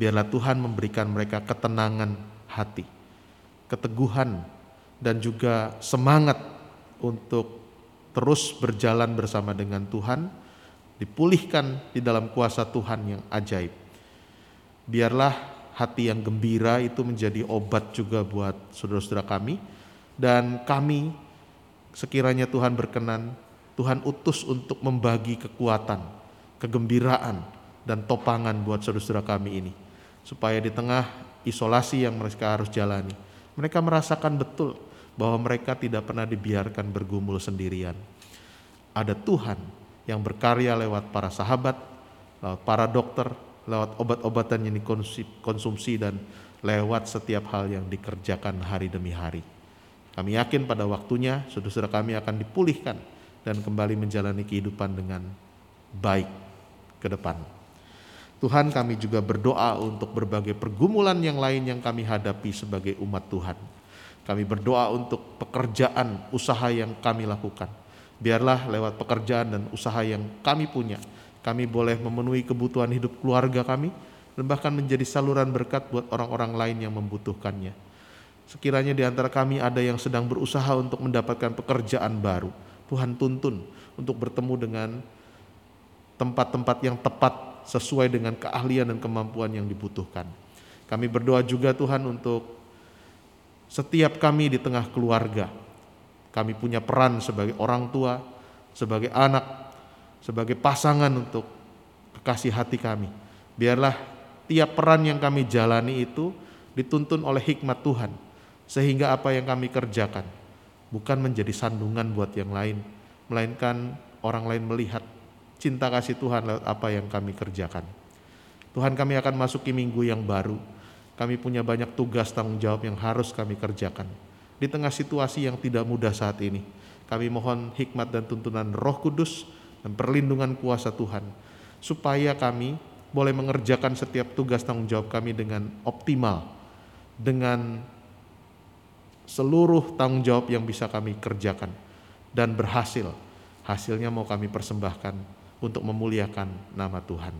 biarlah Tuhan memberikan mereka ketenangan hati, keteguhan, dan juga semangat untuk terus berjalan bersama dengan Tuhan, dipulihkan di dalam kuasa Tuhan yang ajaib. Biarlah hati yang gembira itu menjadi obat juga buat saudara-saudara kami, dan kami sekiranya Tuhan berkenan, Tuhan utus untuk membagi kekuatan, kegembiraan, dan topangan buat saudara-saudara kami ini, supaya di tengah isolasi yang mereka harus jalani, mereka merasakan betul bahwa mereka tidak pernah dibiarkan bergumul sendirian. Ada Tuhan yang berkarya lewat para sahabat, lewat para dokter, lewat obat-obatan yang dikonsumsi dan lewat setiap hal yang dikerjakan hari demi hari. Kami yakin pada waktunya saudara-saudara kami akan dipulihkan dan kembali menjalani kehidupan dengan baik ke depan. Tuhan kami juga berdoa untuk berbagai pergumulan yang lain yang kami hadapi sebagai umat Tuhan. Kami berdoa untuk pekerjaan usaha yang kami lakukan. Biarlah lewat pekerjaan dan usaha yang kami punya, kami boleh memenuhi kebutuhan hidup keluarga kami dan bahkan menjadi saluran berkat buat orang-orang lain yang membutuhkannya. Sekiranya di antara kami ada yang sedang berusaha untuk mendapatkan pekerjaan baru, Tuhan tuntun untuk bertemu dengan tempat-tempat yang tepat sesuai dengan keahlian dan kemampuan yang dibutuhkan. Kami berdoa juga Tuhan untuk setiap kami di tengah keluarga. Kami punya peran sebagai orang tua, sebagai anak, sebagai pasangan untuk kekasih hati kami. Biarlah tiap peran yang kami jalani itu dituntun oleh hikmat Tuhan, sehingga apa yang kami kerjakan bukan menjadi sandungan buat yang lain, melainkan orang lain melihat cinta kasih Tuhan lewat apa yang kami kerjakan. Tuhan kami akan masuki minggu yang baru. Kami punya banyak tugas tanggung jawab yang harus kami kerjakan. Di tengah situasi yang tidak mudah saat ini, kami mohon hikmat dan tuntunan Roh Kudus dan perlindungan kuasa Tuhan, supaya kami boleh mengerjakan setiap tugas tanggung jawab kami dengan optimal, dengan seluruh tanggung jawab yang bisa kami kerjakan dan berhasil. Hasilnya mau kami persembahkan untuk memuliakan nama Tuhan.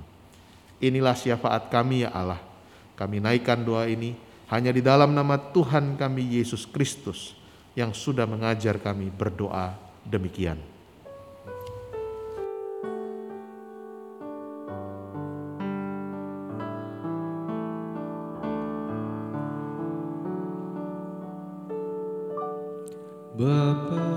Inilah syafaat kami ya Allah. Kami naikkan doa ini hanya di dalam nama Tuhan kami Yesus Kristus yang sudah mengajar kami berdoa demikian. Bapa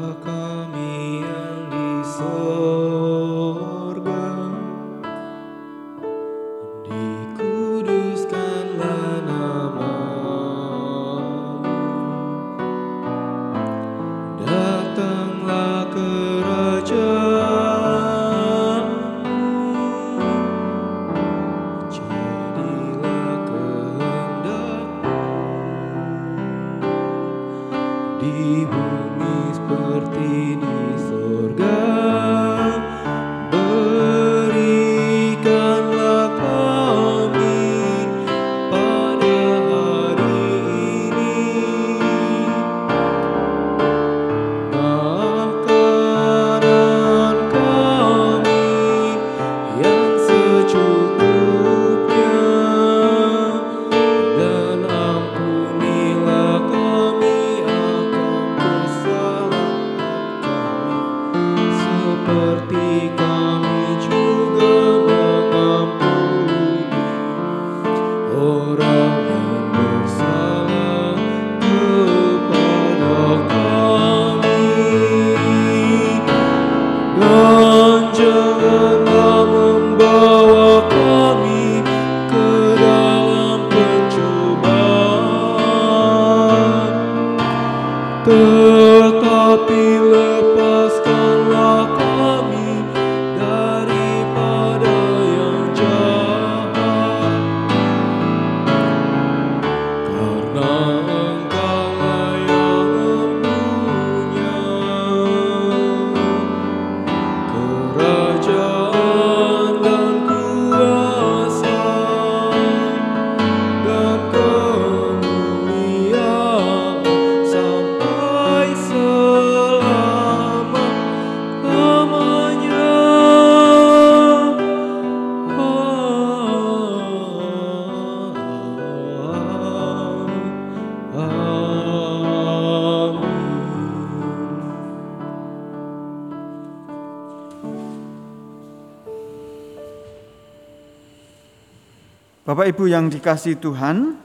Bapak Ibu yang dikasih Tuhan,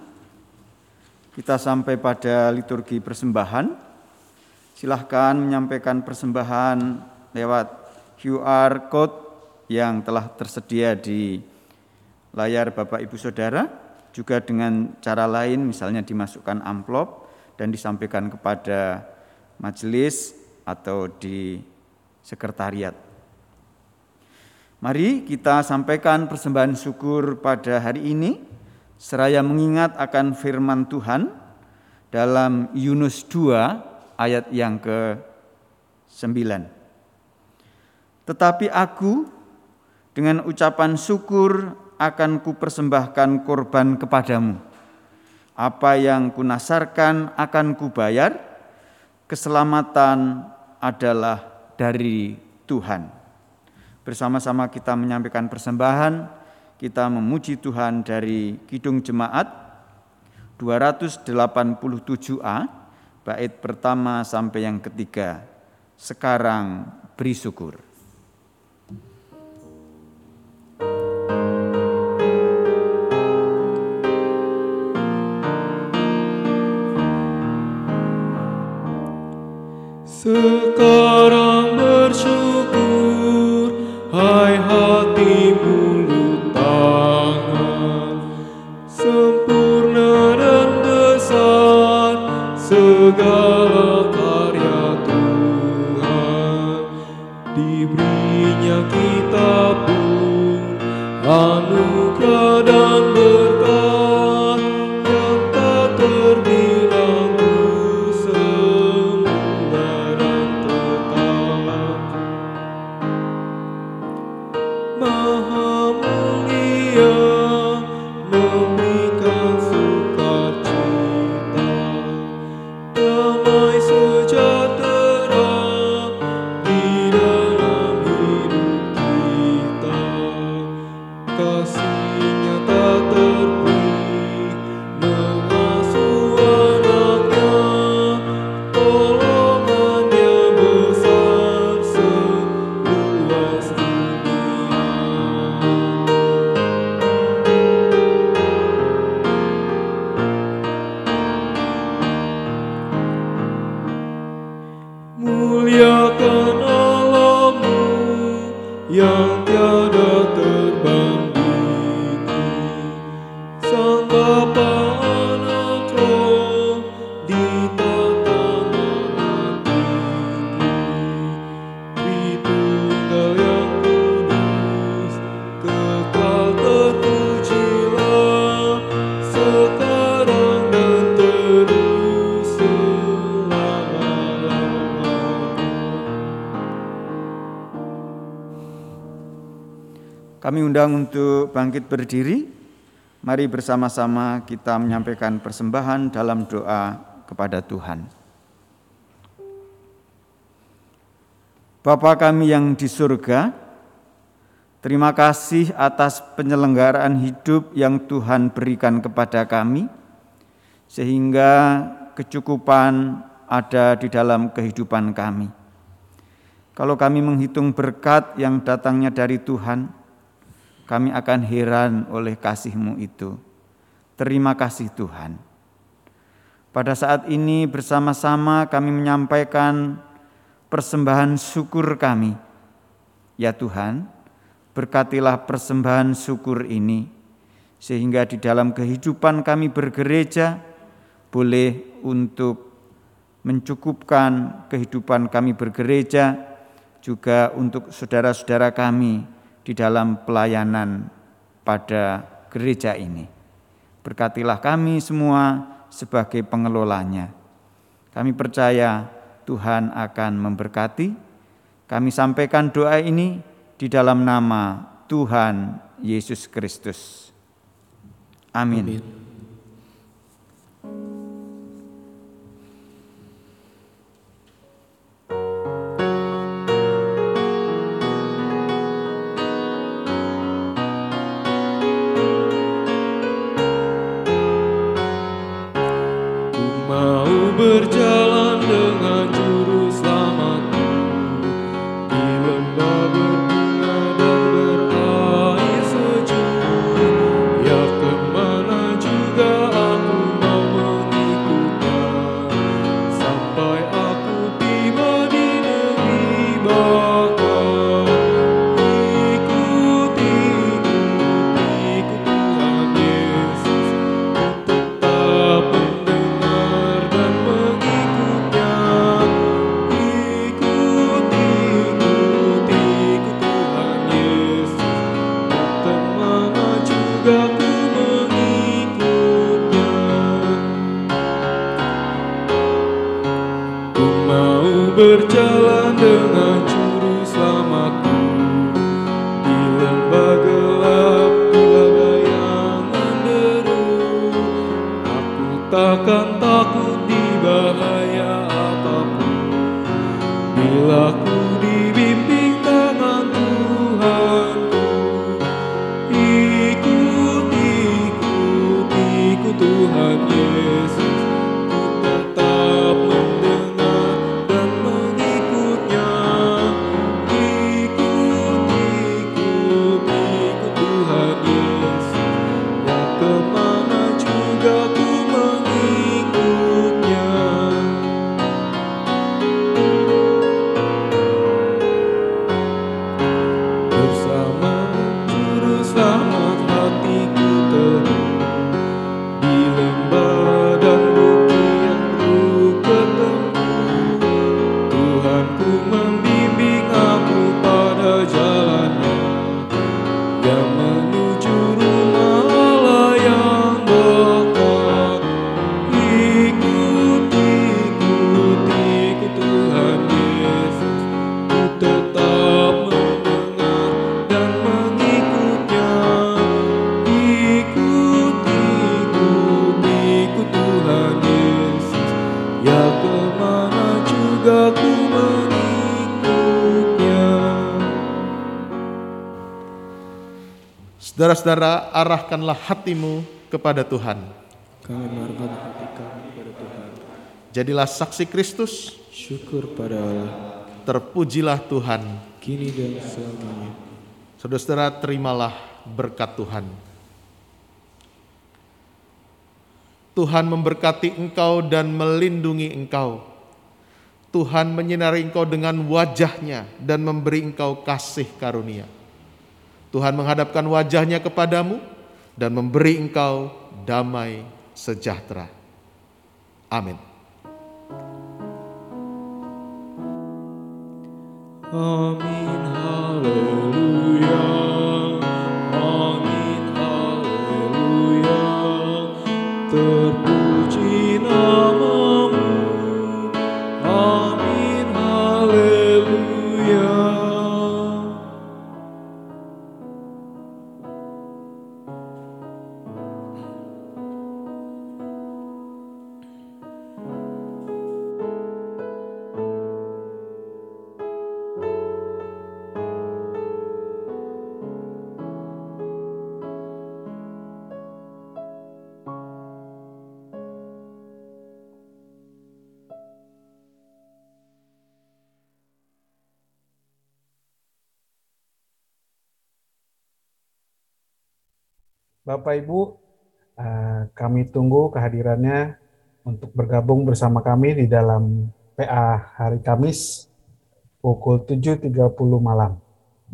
kita sampai pada liturgi persembahan. Silahkan menyampaikan persembahan lewat QR code yang telah tersedia di layar Bapak Ibu Saudara, juga dengan cara lain misalnya dimasukkan amplop dan disampaikan kepada majelis atau di sekretariat. Mari kita sampaikan persembahan syukur pada hari ini seraya mengingat akan firman Tuhan dalam Yunus 2 ayat yang ke-9. Tetapi aku dengan ucapan syukur akan kupersembahkan korban kepadamu. Apa yang kunasarkan akan kubayar, keselamatan adalah dari Tuhan. Bersama-sama kita menyampaikan persembahan, kita memuji Tuhan dari Kidung Jemaat 287A, bait pertama sampai yang ketiga. Sekarang beri syukur. Sekarang bersyukur yang berdiri. Mari bersama-sama kita menyampaikan persembahan dalam doa kepada Tuhan. Bapa kami yang di surga, terima kasih atas penyelenggaraan hidup yang Tuhan berikan kepada kami, sehingga kecukupan ada di dalam kehidupan kami. Kalau kami menghitung berkat yang datangnya dari Tuhan, kami akan heran oleh kasih-Mu itu. Terima kasih Tuhan. Pada saat ini bersama-sama kami menyampaikan persembahan syukur kami. Ya Tuhan, berkatilah persembahan syukur ini, sehingga di dalam kehidupan kami bergereja boleh untuk mencukupkan kehidupan kami bergereja, juga untuk saudara-saudara kami di dalam pelayanan pada gereja ini. Berkatilah kami semua sebagai pengelolanya. Kami percaya Tuhan akan memberkati. Kami sampaikan doa ini di dalam nama Tuhan Yesus Kristus. Amin. Ku Saudara-saudara, arahkanlah hatimu kepada Tuhan. Kami menaruhkan hati kami pada Tuhan Jadilah saksi Kristus, Syukur pada Allah terpujilah Tuhan. Kini dan selamanya Saudara-saudara, terimalah berkat Tuhan. Tuhan memberkati engkau dan melindungi engkau. Tuhan menyinari engkau dengan wajahnya dan memberi engkau kasih karunia. Tuhan menghadapkan wajahnya kepadamu dan memberi engkau damai sejahtera. Amin. Amin haleluya Amin haleluya Terpuji namamu Bapak Ibu, eh, kami tunggu kehadirannya untuk bergabung bersama kami di dalam PA hari Kamis pukul 7.30 malam.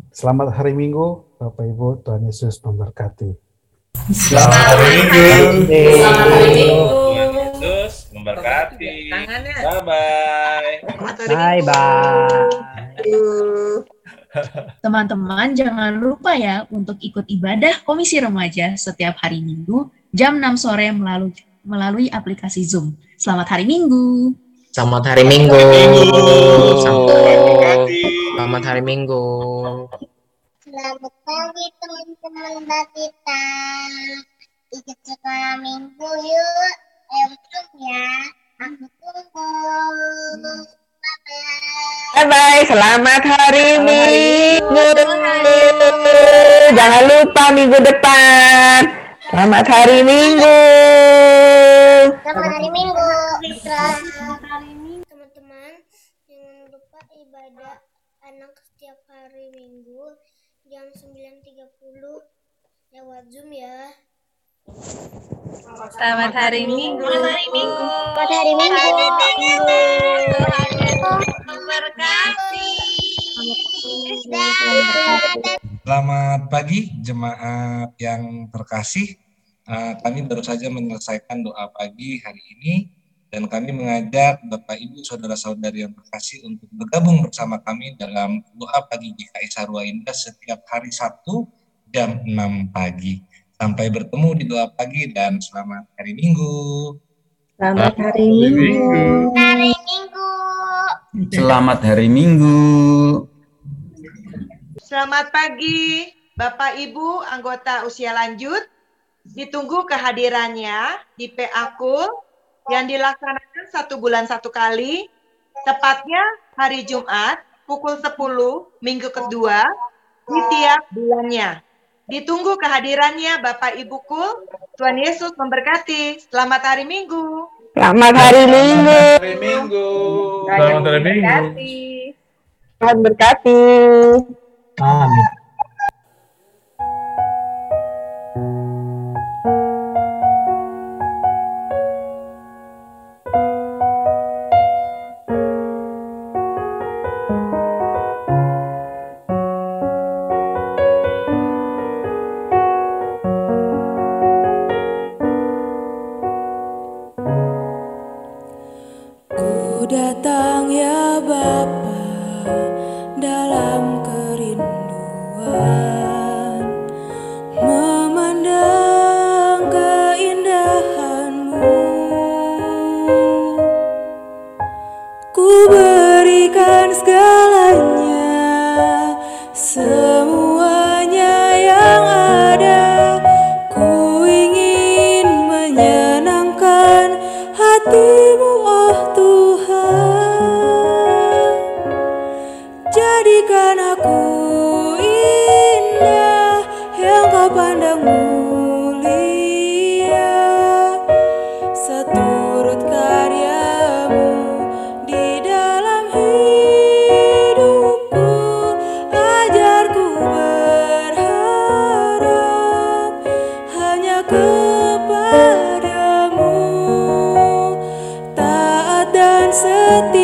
Selamat hari Minggu, Bapak Ibu, Tuhan Yesus memberkati. Selamat hari Minggu. Selamat hari Minggu. Tuhan Yesus memberkati. Bye bye. Bye bye. Teman-teman jangan lupa ya untuk ikut ibadah Komisi Remaja setiap hari Minggu jam 6 sore melalui melalui aplikasi Zoom. Selamat hari Minggu. Selamat hari Minggu. Selamat Selamat hari Minggu. Selamat pagi teman-teman Batita. Ikut sekolah minggu yuk. Ayo ya. Aku tunggu. Bye-bye. Bye bye. Selamat hari Minggu. Jangan lupa minggu depan. Selamat hari Minggu. Selamat hari Minggu. Teman-teman, jangan lupa ibadah anak setiap hari Minggu jam 9.30 lewat Zoom ya. Selamat hari Minggu. Selamat hari Minggu. Selamat hari Minggu. Memberkati. Selamat pagi jemaat yang terkasih. Eh, kami baru saja menyelesaikan doa pagi hari ini dan kami mengajak Bapak Ibu saudara-saudari yang terkasih untuk bergabung bersama kami dalam doa pagi GKI Sarwa Indah setiap hari Sabtu jam 6 pagi. Sampai bertemu di doa pagi dan selamat hari Minggu. Selamat hari Minggu. Hari Minggu. Selamat hari Minggu. Selamat pagi, Bapak Ibu anggota usia lanjut. Ditunggu kehadirannya di PA Kul yang dilaksanakan satu bulan satu kali, tepatnya hari Jumat pukul 10 minggu kedua di tiap bulannya. Ditunggu kehadirannya Bapak Ibu Kul. Tuhan Yesus memberkati. Selamat hari Minggu. Selamat hari Minggu. Hari Minggu. Selamat hari Minggu. Tuhan berkati. Amin. Kepadamu. Taat dan setia